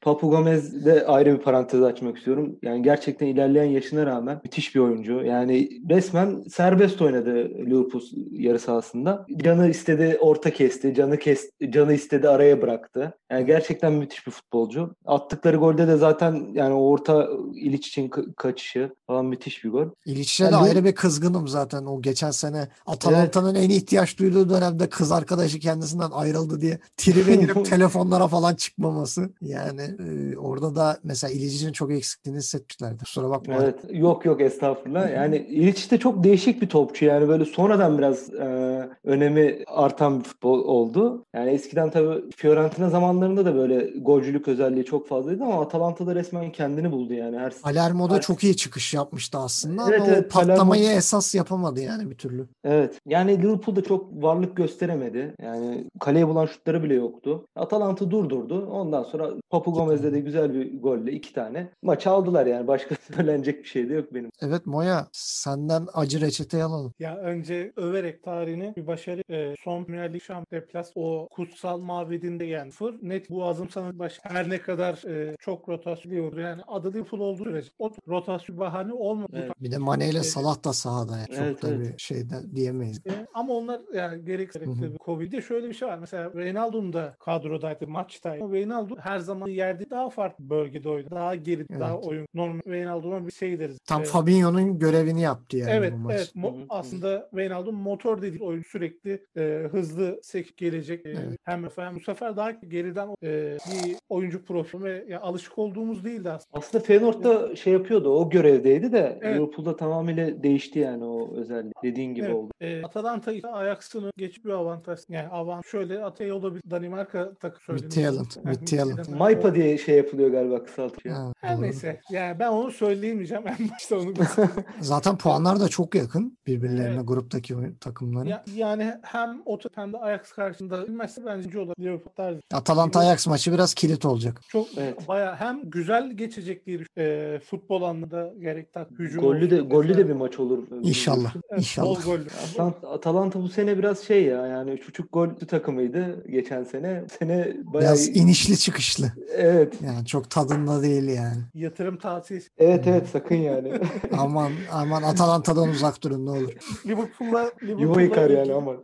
Papu Gomez de ayrı bir parantez açmak istiyorum. Yani gerçekten ilerleyen yaşına rağmen müthiş bir oyuncu. Yani resmen serbest oynadı Liverpool yarı sahasında. Canı istedi orta kesti, canı kes, canı istedi araya bıraktı. Yani gerçekten müthiş bir futbolcu. Attıkları golde de zaten yani orta İliç için ka- kaçışı falan müthiş bir gol. İliç'e Yani de bu- ayrı bir kızgınım zaten. O geçen sene Atalanta'nın en ihtiyaç duyduğu dönemde kız arkadaşı kendisinden ayrıldı diye tribe girip telefonlara falan çıkmaması. Yani e, orada da mesela İliç'in çok eksikliğini hissetmişlerdi. Kusura bakma. Evet. Yok yok estağfurullah. Yani İliç de çok değişik bir topçu. Yani böyle sonradan biraz e, önemi artan bir futbol oldu. Yani eskiden tabii Fiorentina zamanlarında da böyle golcülük özelliği çok fazlaydı ama Atalanta'da resmen kendini buldu yani. Her Palermo'da Her- çok iyi çıkış yapmıştı aslında Evet, ama evet, o patlamayı Palermo- esas yapamadı yani bir türlü. Evet. Yani Liverpool'da çok varlık gösteremedi. Yani kaleye bulan şutları bile yoktu. Atalanta durdurdu. Ondan sonra Papu Gomez'de de güzel bir golle iki tane. Maçı aldılar yani. Başka söylenecek bir şey de yok benim. Evet Moya senden acı reçeteyi alalım. Ya önce överek tarihini bir başarı e, son Premier Lig şamp deplas o kutsal mabedinde yani fır net bu azımsanan baş her ne kadar e, çok rotasyon yani adı Liverpool olduğu sürece o rotasyon bahane olmadı. Evet. Bir de Mane ile Evet. Salah da sahada yani. Çok Evet, da evet. bir şeyden diyemeyiz. E, ama onlar yani gerek Hı hı. gerekli Covid'de şöyle bir şey var. Mesela Reynaldo'nun da kadrodaydı, maçtaydı. Ama Reynaldo her zaman yerde daha farklı bölgede oynadı. Daha geri, Evet. daha oyun. Normal Reynaldo'na bir şey deriz. Tam E, Fabinho'nun görevini yaptı yani Evet, bu maç. evet. Mo- aslında Wijnaldum motor dediği oyun sürekli e, hızlı sekip gelecek. E, Evet. Hem efendim bu sefer daha geriden e, bir oyuncu profili ve ya, alışık olduğumuz değildi aslında. Aslında Feyenoord'da şey yapıyordu. O görevdeydi de Evet. Liverpool'da tamamıyla değişti yani o özellik. Dediğin gibi Evet. oldu. E, Atalanta ise Ajax'ını geçip bir avantaj. Yani avant şöyle Atay olabilir. Danimarka takı söyleniyor. Midtjylland, Yani Midtjylland. Maypa diye şey yapılıyor galiba kısaltıyor. Ha, Her doğru. neyse. Yani ben onu söyleyemeyeceğim. En başta onu Zaten puanlar da çok yakın birbirlerine Evet. gruptaki takımların. ya, yani hem o hem de Ajax karşısında bilmezse bence olur. Liverpool tarzı. Atalanta Ajax maçı biraz kilit olacak. Çok Evet. bayağı hem güzel geçecek diye düş- e, futbol anlamında gerek tak hücum Gollü de olsun, gollü de bir maç olur. İnşallah. Evet, İnşallah. Bol gollü. Atalanta, Atalanta bu sene biraz şey ya yani üç buçuk gol takımıydı geçen sene. Bu sene bayağı Biraz inişli çıkışlı. evet. Yani çok tadında değil yani. Yatırım tavsiyesi. Evet evet sakın yani. Aman aman Atalanta'dan uzak durun ne olur. Liverpool'la Yuva Liverpool'la yıkar yani ilgili- ama.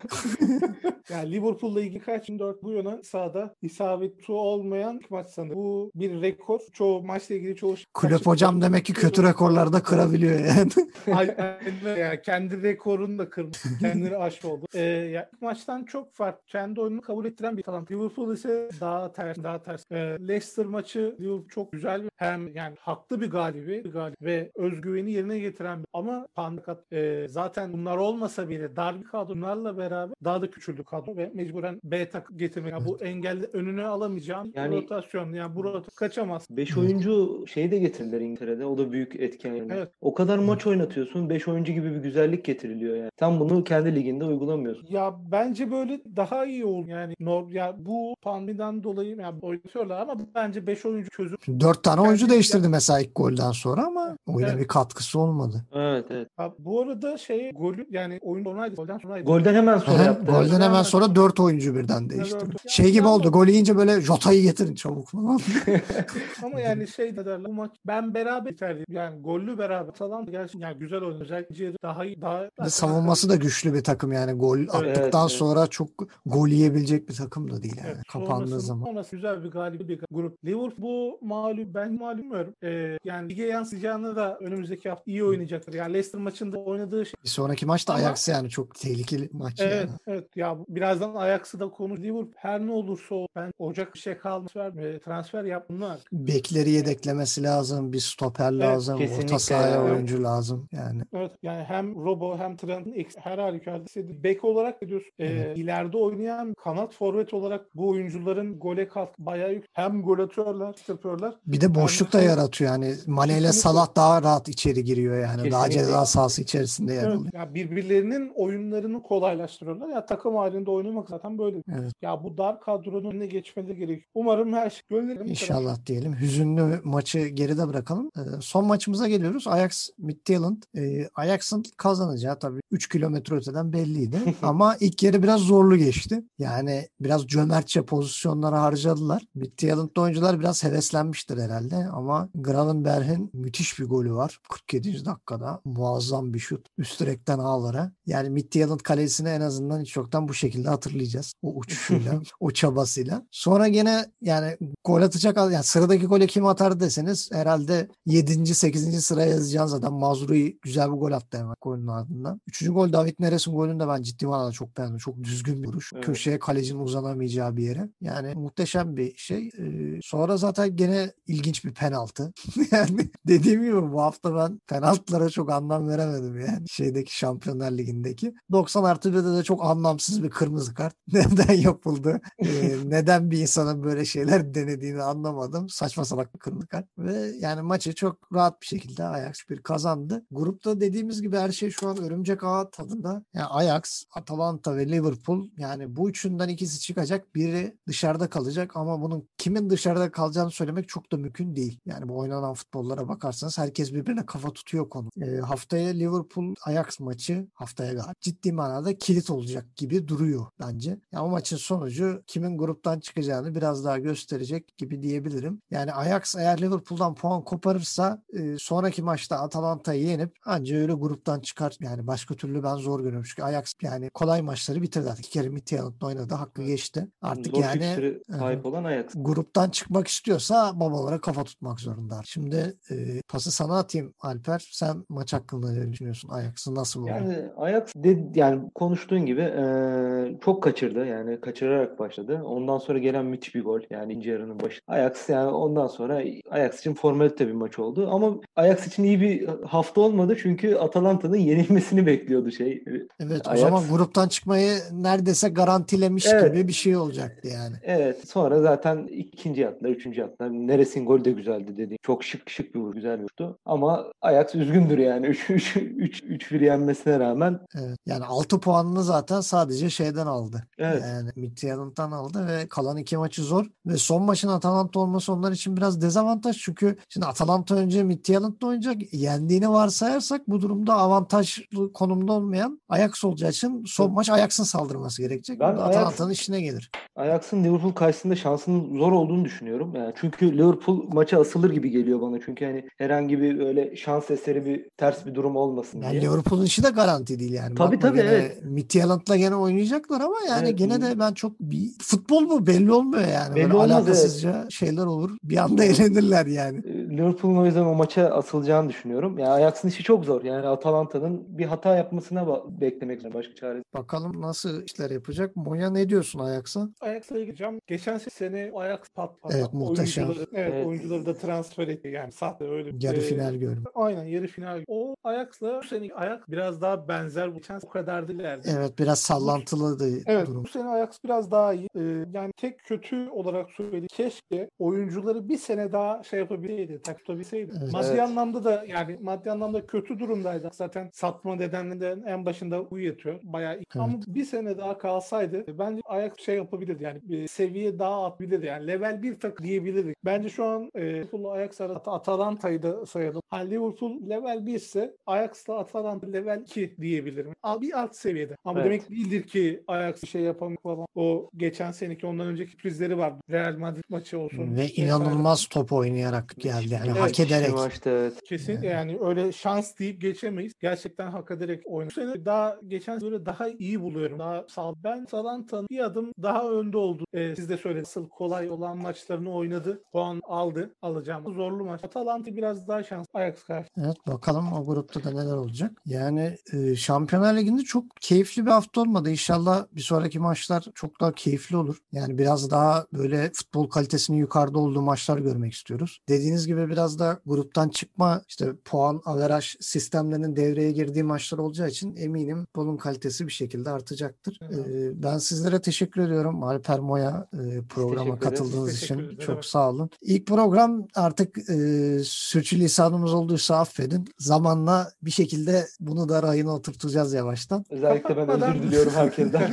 Yani Liverpool'la ilgili kaç 4 bu yana sahada isabeti olmayan maç sanırım. Bu bir rekor. Çoğu maçla ilgili çoğu Kulüp hocam demek ki kötü rekorları da kırabiliyor yani. Ay- aynen yani kendi rekorunu da kırmış. Kendini aşmış oldu. Ee, ya ilk maçtan çok farklı. Kendi oyununu kabul ettiren bir talent. Liverpool ise daha ters, daha ters. Ee, Leicester maçı Liverpool çok güzel bir hem yani haklı bir galibi, bir galip ve özgüveni yerine getiren bir, ama Pandakat e, zaten bunlar olmasa bile dar bir kadrolarla beraber daha da küçüldü kadro ve mecburen B tak getirmek. Yani bu engelli önüne alamayacağım Yani- rotasyon yani bu rota kaçamaz. 5 oyuncu şeyi de getirdiler İngiltere'de. O da büyük etken. yani. Evet. O kadar maç oynatıyorsun. 5 oyuncu gibi bir güzellik getiriliyor yani. Sen bunu kendi liginde uygulamıyorsun. Ya bence böyle daha iyi olur. Yani nor ya bu pandemiden dolayı yani oynatıyorlar ama bence 5 oyuncu çözüm. Dört tane oyuncu Kendi- değiştirdi mesela ilk golden sonra ama oyuna Evet. bir katkısı olmadı. Evet evet. Ha, bu arada şey golü yani oyun sonraydı. Golden sonraydı. Golden hemen sonra yaptı. Golden hemen sonra sonra- dört oyuncu birden değiştirdi. dört- Şey gibi Yani oldu. Gol yiyince böyle Jota'yı getirin çabuk falan. Ama yani şey de derler bu maç ben beraber biterdi. Yani gollü beraber. Atalanta gerçekten yani güzel oynadı. Özellikle daha iyi daha de savunması da güçlü bir takım yani gol attıktan evet. sonra çok gol yiyebilecek bir takım da değil yani Evet, kapandığı sonrası- zaman. Sonrası güzel bir galibi bir grup. Liverpool bu mağlup ben mağlup bilmiyorum. Ee, yani lige yansıyacağını da önümüzdeki hafta iyi oynayacaktır. Yani Leicester maçında oynadığı şey. Bir sonraki maçta Ama- Ajax yani çok tehlikeli maç Evet, yani. evet. Ya birazdan Ajax'ı da konu Liverpool her ne olursa o ben Ocak bir şey kalmış transfer, transfer yaptılar. Bekleri yedeklemesi lazım, bir stoper lazım, kesinlikle orta sahaya yani. oyuncu lazım yani. Evet yani hem Robo hem Trent'in her halükarda istediği bek olarak ediyorsun. Ee, Evet. ileride oynayan kanat forvet olarak bu oyuncuların gole katkı bayağı yük. Hem gol atıyorlar, yapıyorlar. Bir de boşluk da Yani- yaratıyor yani. Mane ile. Salah daha rahat içeri giriyor yani. Daha Kesinlikle. ceza sahası içerisinde yer Evet, alıyor. ya birbirlerinin oyunlarını kolaylaştırıyorlar. Ya takım halinde oynamak zaten böyle. Evet. Ya bu dar kadronun önüne geçmeleri gerekiyor. Umarım her şey gönderelim. İnşallah diyelim. Hüzünlü maçı geride bırakalım. Ee, son maçımıza geliyoruz. Ajax Midtjylland. Ee, Ajax'ın kazanacağı tabii 3 kilometre öteden belliydi. Ama ilk yarı biraz zorlu geçti. Yani biraz cömertçe pozisyonları harcadılar. Midtjylland'da oyuncular biraz heveslenmiştir herhalde. Ama Gravenberg'in müthiş bir golü var. 47. dakikada. Muazzam bir şut. Üst direkten ağlara. Yani Midtjylland kalesini en azından hiç yoktan bu şekilde hatırlayacağız. O uçuşuyla, o çabasıyla. Sonra gene yani gol atacak yani sıradaki golü kim atar deseniz herhalde 7. 8. sıraya yazacağınız adam Mazrui güzel bir gol attı hemen golün ardından. Üçüncü gol David Neres'in golünü de ben ciddi manada çok beğendim. Çok düzgün bir vuruş. Evet. Köşeye kalecinin uzanamayacağı bir yere. Yani muhteşem bir şey. Ee, sonra zaten gene ilginç bir penaltı. yani dediğim gibi bu hafta ben penaltılara çok anlam veremedim yani. Şeydeki Şampiyonlar Ligi'ndeki. 90 artı 1'de de çok anlamsız bir kırmızı kart. Neden yapıldı? Ee, neden bir insanın böyle şeyler denediğini anlamadım. Saçma salak kırmızı. Ve yani maçı çok rahat bir şekilde Ajax bir kazandı. Grupta dediğimiz gibi her şey şu an örümcek ağı tadında. Yani Ajax, Atalanta ve Liverpool yani bu üçünden ikisi çıkacak. Biri dışarıda kalacak ama bunun kimin dışarıda kalacağını söylemek çok da mümkün değil. Yani bu oynanan futbollara bakarsanız herkes birbirine kafa tutuyor konu. Ee, haftaya Liverpool Ajax maçı haftaya galiba ciddi manada kilit olacak gibi duruyor bence. Ya o maçın sonucu kimin gruptan çıkacağını biraz daha gösterecek gibi diyebilirim. Yani Ajax eğer Liverpool'dan puan koparırsa e, sonraki maçta Atalanta'yı yenip anca öyle gruptan çıkar. Yani başka türlü ben zor görüyorum. Çünkü Ajax yani kolay maçları bitirdi artık. İki kere Midtjylland'la oynadı. Hakkı geçti. Artık Zor yani fikstüre sahip olan Ajax. gruptan çıkmak istiyorsa babalara kafa tutmak zorunda. Şimdi e, pası sana atayım Alper. Sen maç hakkında ne düşünüyorsun? Ajax'ı nasıl buldun? Yani Ajax de, yani konuştuğun gibi eee, çok kaçırdı. Yani kaçırarak başladı. Ondan sonra gelen müthiş bir gol. Yani ince yarının başı. Ajax yani ondan sonra Ajax için formalite bir maç oldu. Ama Ajax için iyi bir hafta olmadı. Çünkü Atalanta'nın yenilmesini bekliyordu şey. Evet o Ajax- zaman gruptan çıkmayı neredeyse garantilemiş Evet. gibi bir şey olacaktı yani. Evet. Sonra zaten ikinci yatlar, üçüncü yatlar. Neres'in golü de güzeldi dediğim. Çok şık şık bir vur, güzel vurdu. Ama Ajax üzgündür yani. 3 3 3 3 1 yenmesine rağmen. Evet. Yani 6 puanını zaten sadece şeyden aldı. Evet. Yani Midtjylland'dan aldı ve kalan iki maçı zor. Ve son maçın Atalanta olması onlar için biraz dezavantaj. Çünkü şimdi Atalanta önce Midtjylland'da oynayacak. Yendiğini varsayarsak bu durumda avantajlı konumda olmayan Ajax olacağı için son maç Ajax'ın saldırması gerekecek. Ben Atalanta'nın işine gelir. Ajax'ın Liverpool karşısında şansının zor olduğunu düşünüyorum. Yani çünkü Liverpool maça asılır gibi geliyor bana. Çünkü hani herhangi bir öyle şans eseri bir ters bir durum olmasın Yani diye. Liverpool'un işi de garanti değil yani. Tabii, Bakma tabii, gene evet. Midtjylland'la gene oynayacaklar ama yani Evet, gene de ben çok bir futbol bu belli olmuyor yani. Belli Böyle olmaz, alakasızca şeyler olur. Bir anda eğlenirler yani. Ee, Liverpool'un o yüzden o maça asılacağını düşünüyorum. Yani Ajax'ın işi çok zor. Yani Atalanta'nın bir hata yapmasına ba- beklemek zorunda. Başka çare. Bakalım nasıl işler yapacak. Moya ne diyorsun Ajax'a? Ajax'a gireceğim. Geçen sene Ajax pat pat. Evet, muhteşem. Oyuncuları, evet, Evet. oyuncuları da transfer etti. Yani sattı öyle. Yarı Ee, final görmüş. Aynen yarı final. O Ajax'la bu sene Ajax biraz daha benzer. Geçen sene o kadar değillerdi. Evet biraz sallantılı da Evet durum. bu sene Ajax biraz daha iyi. Ee, yani tek kötü olarak söyleyeyim. Keşke oyuncuları bir sene daha şey yapabilseydi, tak tutabilseydi. Evet. Maddi Evet. anlamda da yani maddi anlamda kötü durumdaydı. Zaten satma nedenlerinden en başında bu yatıyor. Bayağı iyi. Ama bir sene daha kalsaydı bence Ajax şey yapabilirdi. Yani bir seviye daha atabilirdi. Yani level 1 takım diyebilirdik. Bence şu an e, Liverpool'la Ajax arasında Atalanta'yı da sayalım. Ha, Liverpool level 1 ise Ajax'la Atalanta level 2 diyebilirim. Bir alt seviyede. Ama Evet. demek değildir ki Ajax bir şey yapamıyor falan. O geçen seneki ondan önceki sürprizleri vardı. Real Madrid maçı olsun. Ve vesaire. inanılmaz top oynayarak geldi. Yani Evet, hak ederek. Maçta evet. Kesinlikle yani öyle şans deyip geçemeyiz. Gerçekten hak ederek oynadı. Bu sene daha geçen sene daha iyi buluyorum. Daha sağ. Ben Atalanta'nın bir adım daha önde oldu. Ee, siz de söylediniz. Asıl kolay olan maçlarını oynadı. Puan aldı. Alacağım. Zorlu maç. Atalanta biraz daha şans. Ajax karşı. Evet bakalım o grupta da neler olacak. Yani e, Şampiyonlar Ligi'nde çok keyifli bir hafta olmadı. İnşallah bir sonraki maçlar çok daha keyifli olur. Yani biraz daha böyle futbol kalitesinin yukarıda olduğu maçlar görmek istiyoruz. Dediğiniz gibi biraz da gruptan çıkma işte puan averaj sistemlerinin devreye girdiği maçlar olacağı için eminim futbolun kalitesi bir şekilde artacaktır. Hı hı. E, ben sizlere teşekkür ediyorum. Alper Moya e, programa katıldığınız için çok Evet. sağ olun. İlk program artık e, sürçülisanımız olduysa affedin. Zamanla bir şekilde bunu da rayına oturtacağız yavaştan. Özellikle ben özür diliyorum herkesten.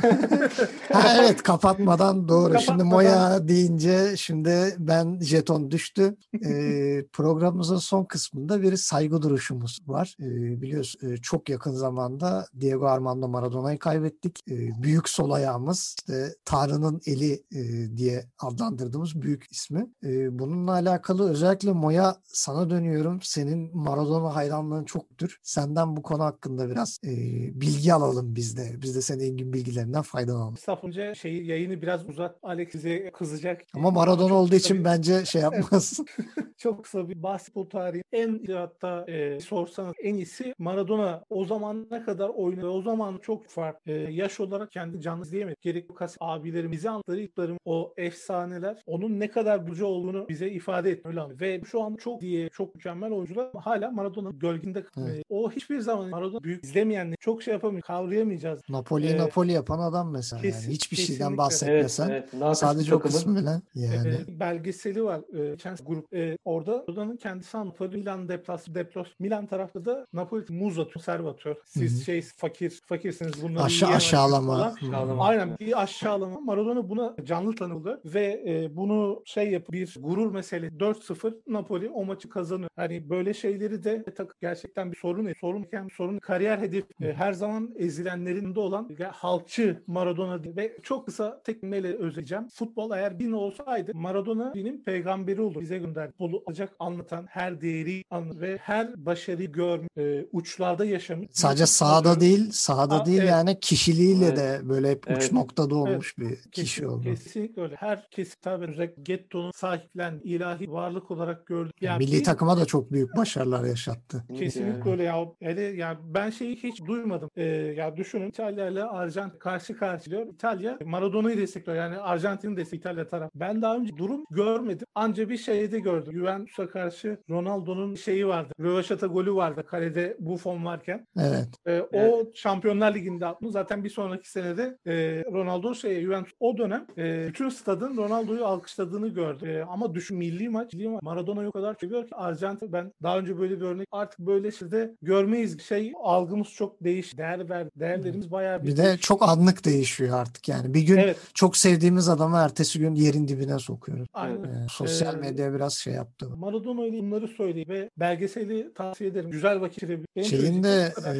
Evet kapatmadan doğru. Şimdi Kapatmadan- Moya deyince şimdi ben jeton düştü. E, programımızın son kısmında bir saygı duruşumuz var. E, biliyorsun e, çok yakın zamanda Diego Armando Maradona'yı kaybettik. E, büyük sol ayağımız işte Tanrı'nın eli e, diye adlandırdığımız büyük ismi. E, bununla alakalı özellikle Moya sana dönüyorum. Senin Maradona hayranlığın çoktur. Senden bu konu hakkında biraz e, bilgi alalım biz de. Biz de senin engin bilgilerinden faydalanalım. Saf önce şeyi yayını biraz uzat. Alex size kızacak. Ama Maradona olduğu için tabii- bence şey yapmaz. Çok kısa bir basketbol tarihi. En hatta e, sorsanız en iyisi Maradona o zamana kadar oynadı. O zaman çok fark. E, yaş olarak kendi canlı izleyemedik. Gerek Lucas abilerim bize anlattıklarım o efsaneler onun ne kadar gücü olduğunu bize ifade etmiyor. Öyle anlıyor. Ve şu an çok diye çok mükemmel oyuncular hala Maradona'nın gölginde. Evet. E, o hiçbir zaman Maradona büyük izlemeyenler çok şey yapamıyor. Kavrayamayacağız. Napoli'yi Ee, Napoli yapan adam mesela. kesin- yani hiçbir şeyden kesinlikle. evet, bahsetmesen. evet. Nakıs Sadece o takımın- kısmı bile. Yani. E, belgeseli var. E, grup e, orada Maradona'nın kendisi anlatıyor. Milan deplas deplos. Milan tarafta da Napoli muz atıyor, serv atıyor. Siz Hı hı. şey fakir fakirsiniz bunları yiyemezsiniz aşağılama. Aşağılama. Aynen bir aşağılama. Maradona buna canlı tanıldı ve e, bunu şey yap bir gurur mesele 4-0 Napoli o maçı kazanıyor. Hani böyle şeyleri de gerçekten bir sorun değil. Sorun sorun kariyer hedef e, her zaman ezilenlerin de olan halkçı Maradona değil. Ve çok kısa tek cümleyle özleyeceğim. Futbol eğer din olsaydı Maradona dinin peygamberi olur. Bize gönder. Futbolu acak anlatan her değeri anlatan ve her başarıyı görmüş, e, uçlarda yaşamış. Sadece sahada değil, sahada Aa, değil evet. yani kişiliğiyle Evet. de böyle hep uç Evet. noktada olmuş bir kişi Kesin- oldu. Kesinlikle öyle. Her kesim tabi özellikle Getto'nun sahiplen ilahi varlık olarak gördük. Yani Milli bir- takıma da çok büyük başarılar yaşattı. Kesinlikle öyle ya. Hele ya ben şeyi hiç duymadım. Ee, ya düşünün İtalya ile Arjantin karşı karşılıyor. İtalya Maradona'yı destekliyor. Yani Arjantin'i destekliyor İtalya taraf. Ben daha önce durum görmedim. Anca bir şeyde gördüm. Juventus'a karşı Ronaldo'nun şeyi vardı. Rövaşata golü vardı kalede Buffon varken. Evet. Ee, O Evet. Şampiyonlar Ligi'nde atmış. Zaten bir sonraki senede e, Ronaldo şey Juventus o dönem e, bütün stadın Ronaldo'yu alkışladığını gördü. E, ama düşün milli maç, milli maç Maradona'yı o kadar seviyor ki Arjantin ben daha önce böyle bir örnek artık böyle şeyde görmeyiz. Şey algımız çok değişti. Değer ver, değerlerimiz bayağı Bir de çok anlık değişiyor artık yani. Bir gün Evet. çok sevdiğimiz adamı ertesi gün yerin dibine sokuyoruz. Aynen. Ee, sosyal Ee, medya biraz şey yaptı. Maradona ile bunları söyleyeyim ve belgeseli tavsiye ederim. Güzel vakit geçirebilir. Şeyin de e,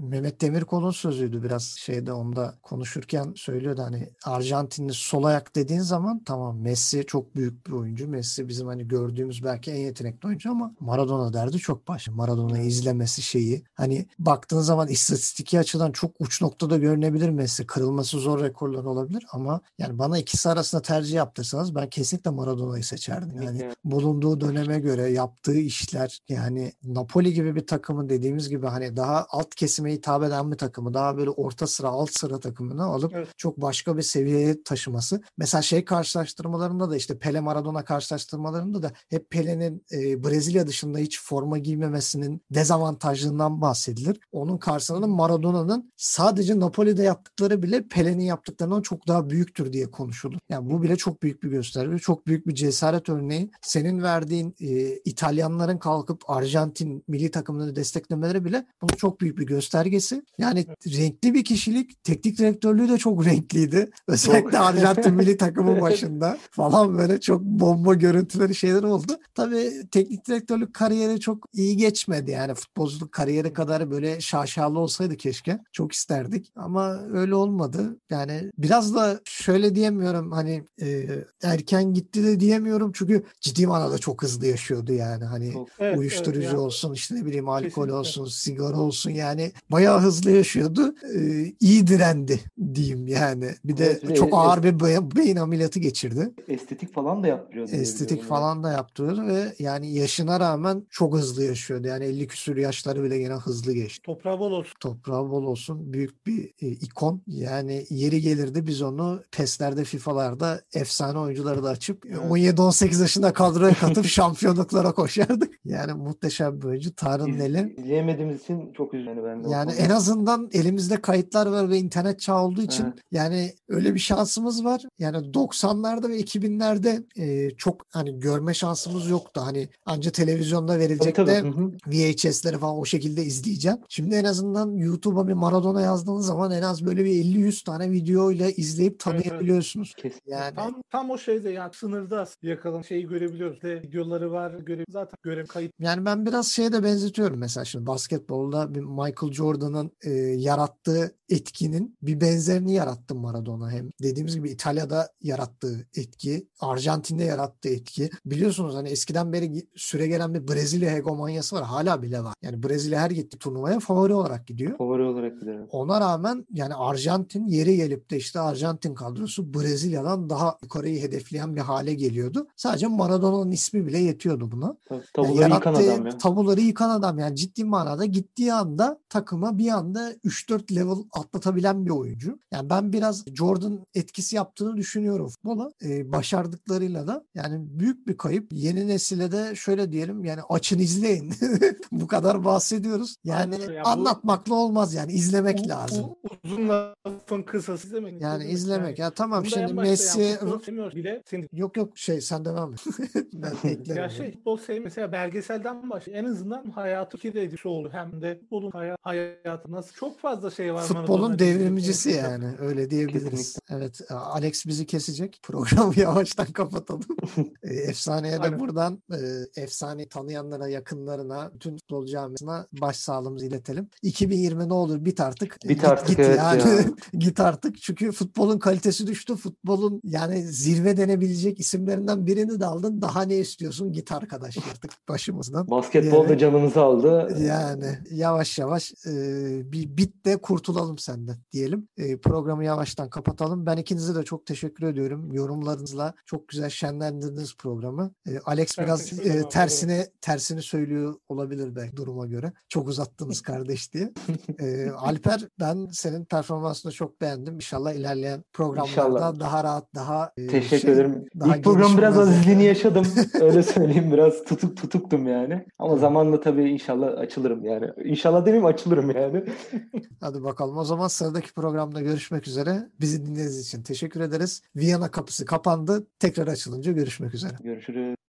Mehmet Demirkol'un sözüydü biraz şeyde onda konuşurken söylüyordu hani Arjantinli sol ayak dediğin zaman tamam Messi çok büyük bir oyuncu. Messi bizim hani gördüğümüz belki en yetenekli oyuncu ama Maradona derdi çok başka. Maradona'yı izlemesi şeyi hani baktığın zaman istatistiki açıdan çok uç noktada görünebilir Messi. Kırılması zor rekorlar olabilir ama yani bana ikisi arasında tercih yaptırsanız ben kesinlikle Maradona'yı seçerdim. Yani bulunduğu dönem döneme göre yaptığı işler yani Napoli gibi bir takımın dediğimiz gibi hani daha alt kesime hitap eden bir takımı daha böyle orta sıra alt sıra takımını alıp Evet. çok başka bir seviyeye taşıması. Mesela şey karşılaştırmalarında da işte Pele Maradona karşılaştırmalarında da hep Pele'nin e, Brezilya dışında hiç forma giymemesinin dezavantajlığından bahsedilir. Onun karşısında da Maradona'nın sadece Napoli'de yaptıkları bile Pele'nin yaptıklarından çok daha büyüktür diye konuşulur. Yani bu bile çok büyük bir gösterge, çok büyük bir cesaret örneği. Senin verdiğin e, İtalyanların kalkıp Arjantin milli takımını desteklemeleri bile bunun çok büyük bir göstergesi. Yani renkli bir kişilik, teknik direktörlüğü de çok renkliydi. Özellikle Arjantin milli takımı başında falan böyle çok bomba görüntüleri şeyler oldu. Tabii teknik direktörlük kariyeri çok iyi geçmedi. Yani futbolculuk kariyeri kadar böyle şaşalı olsaydı keşke. Çok isterdik ama öyle olmadı. Yani biraz da şöyle diyemiyorum hani e, erken gitti de diyemiyorum çünkü ciddi manada çok hızlı yaşıyordu yani. Hani Çok. Evet, uyuşturucu evet, yani olsun işte ne bileyim alkol Kesinlikle. olsun sigara olsun yani bayağı hızlı yaşıyordu ee, iyi direndi diyeyim yani bir de Evet, çok es- ağır bir beyin, ameliyatı geçirdi Estetik falan da yaptırıyor. diye estetik falan da yaptırıyordu ve yani yaşına rağmen çok hızlı yaşıyordu yani 50 küsur yaşları bile gene hızlı geçti Toprağı bol olsun. toprağı bol olsun büyük bir e, ikon yani yeri gelirdi biz onu PES'lerde FIFA'larda efsane oyuncuları da açıp e, Evet. 17-18 yaşında kadroya katıp şampiyonluklara koşardık yani muhteşem bir oyuncu Tarık'ın İz- eli İzleyemediğimiz için çok üzüldüm ben de. Yani en azından elimizde kayıtlar var ve internet çağı olduğu için Evet. yani öyle bir şansımız var. Yani 90'larda ve 2000'lerde e, çok hani görme şansımız yoktu. Hani anca televizyonda Tabii, verilecek tabii. de Hı hı. VHS'leri falan o şekilde izleyeceğim. Şimdi en azından YouTube'a bir Maradona yazdığınız zaman en az böyle bir 50-100 tane videoyla izleyip Evet, evet. tanıyabiliyorsunuz. Kesin. Yani Tam tam o şeyde yani sınırda yakalan şeyi görebiliyoruz. De, videoları var, göre zaten görev kayıt. Yani ben biraz şeye de benzetiyorum mesela şimdi basketbolda bir Michael Jordan'ın e, yarattığı etkinin bir benzerini yarattı Maradona. Hem dediğimiz gibi İtalya'da yarattığı etki, Arjantin'de yarattığı etki. Biliyorsunuz hani eskiden beri süre gelen bir Brezilya hegemonyası var. Hala bile var. Yani Brezilya her gittiği turnuvaya favori olarak gidiyor. Favori olarak biliyorum. Ona rağmen yani Arjantin yeri gelip de işte Arjantin kadrosu Brezilya'dan daha yukarıyı hedefleyen bir hale geliyordu. Sadece Maradona'nın ismi bile yetiyordu buna. Tabii, Yani Tabuları yıkan adam ya. Tabuları yıkan adam yani ciddi manada gittiği anda takıma bir anda 3-4 level atlatabilen bir oyuncu. Yani ben biraz Jordan etkisi yaptığını düşünüyorum futbola. Ee, başardıklarıyla da yani büyük bir kayıp. Yeni nesile de şöyle diyelim yani açın izleyin. bu kadar bahsediyoruz. Yani. Ya bu- anlatmakla olmaz yani izlemek U- lazım. u- uzun lafın kısası izlemek. Yani izlemek. Ya tamam Bunda şimdi Messi yani bile. Senin yok yok şey sen devam et. ben ya şey futbol sevmiyor. Mesela belgeselden başlıyor. En azından hayatı ki de edişi oldu. Hem de futbolun hay- hayatı nasıl çok fazla şey var. Futbolun Maradona devrimcisi dizisi. yani öyle diyebiliriz. Kesinlikle. Evet Alex bizi kesecek. Programı yavaştan kapatalım. E, Efsaneye de buradan e, efsane tanıyanlara, yakınlarına, bütün futbol camiasına başsağlığımızı iletelim. 2020 ne olur bit artık. Bit Git- artık, git evet yani. ya. git artık. Çünkü futbolun kalitesi düştü. Futbolun yani zirve denebilecek isimlerinden birini de aldın. Daha ne istiyorsun? Git arkadaş artık başımızdan. Basketbol da diyerek- canımızı aldı. Yani yavaş yavaş e, bir bit de kurtulalım senden diyelim. E, programı yavaştan kapatalım. Ben ikinize de çok teşekkür ediyorum. Yorumlarınızla çok güzel şenlendirdiniz programı. E, Alex Ben biraz e, tersine tersini söylüyor olabilir belki duruma göre. Çok uzattınız kardeş diye. E, Alper ben senin performansını çok beğendim. İnşallah ilerleyen programlarda İnşallah. daha rahat daha e, Teşekkür şey, ederim. daha İlk program biraz bir azizliğini yaşadım. Öyle söyleyeyim. Biraz tutuk tutuktum yani. Ama zamanla tabii inşallah açılırım yani. İnşallah demeyeyim açılırım yani. Hadi bakalım. O zaman sıradaki programda görüşmek üzere. Bizi dinlediğiniz için teşekkür ederiz. Viyana kapısı kapandı. Tekrar açılınca görüşmek üzere. Görüşürüz.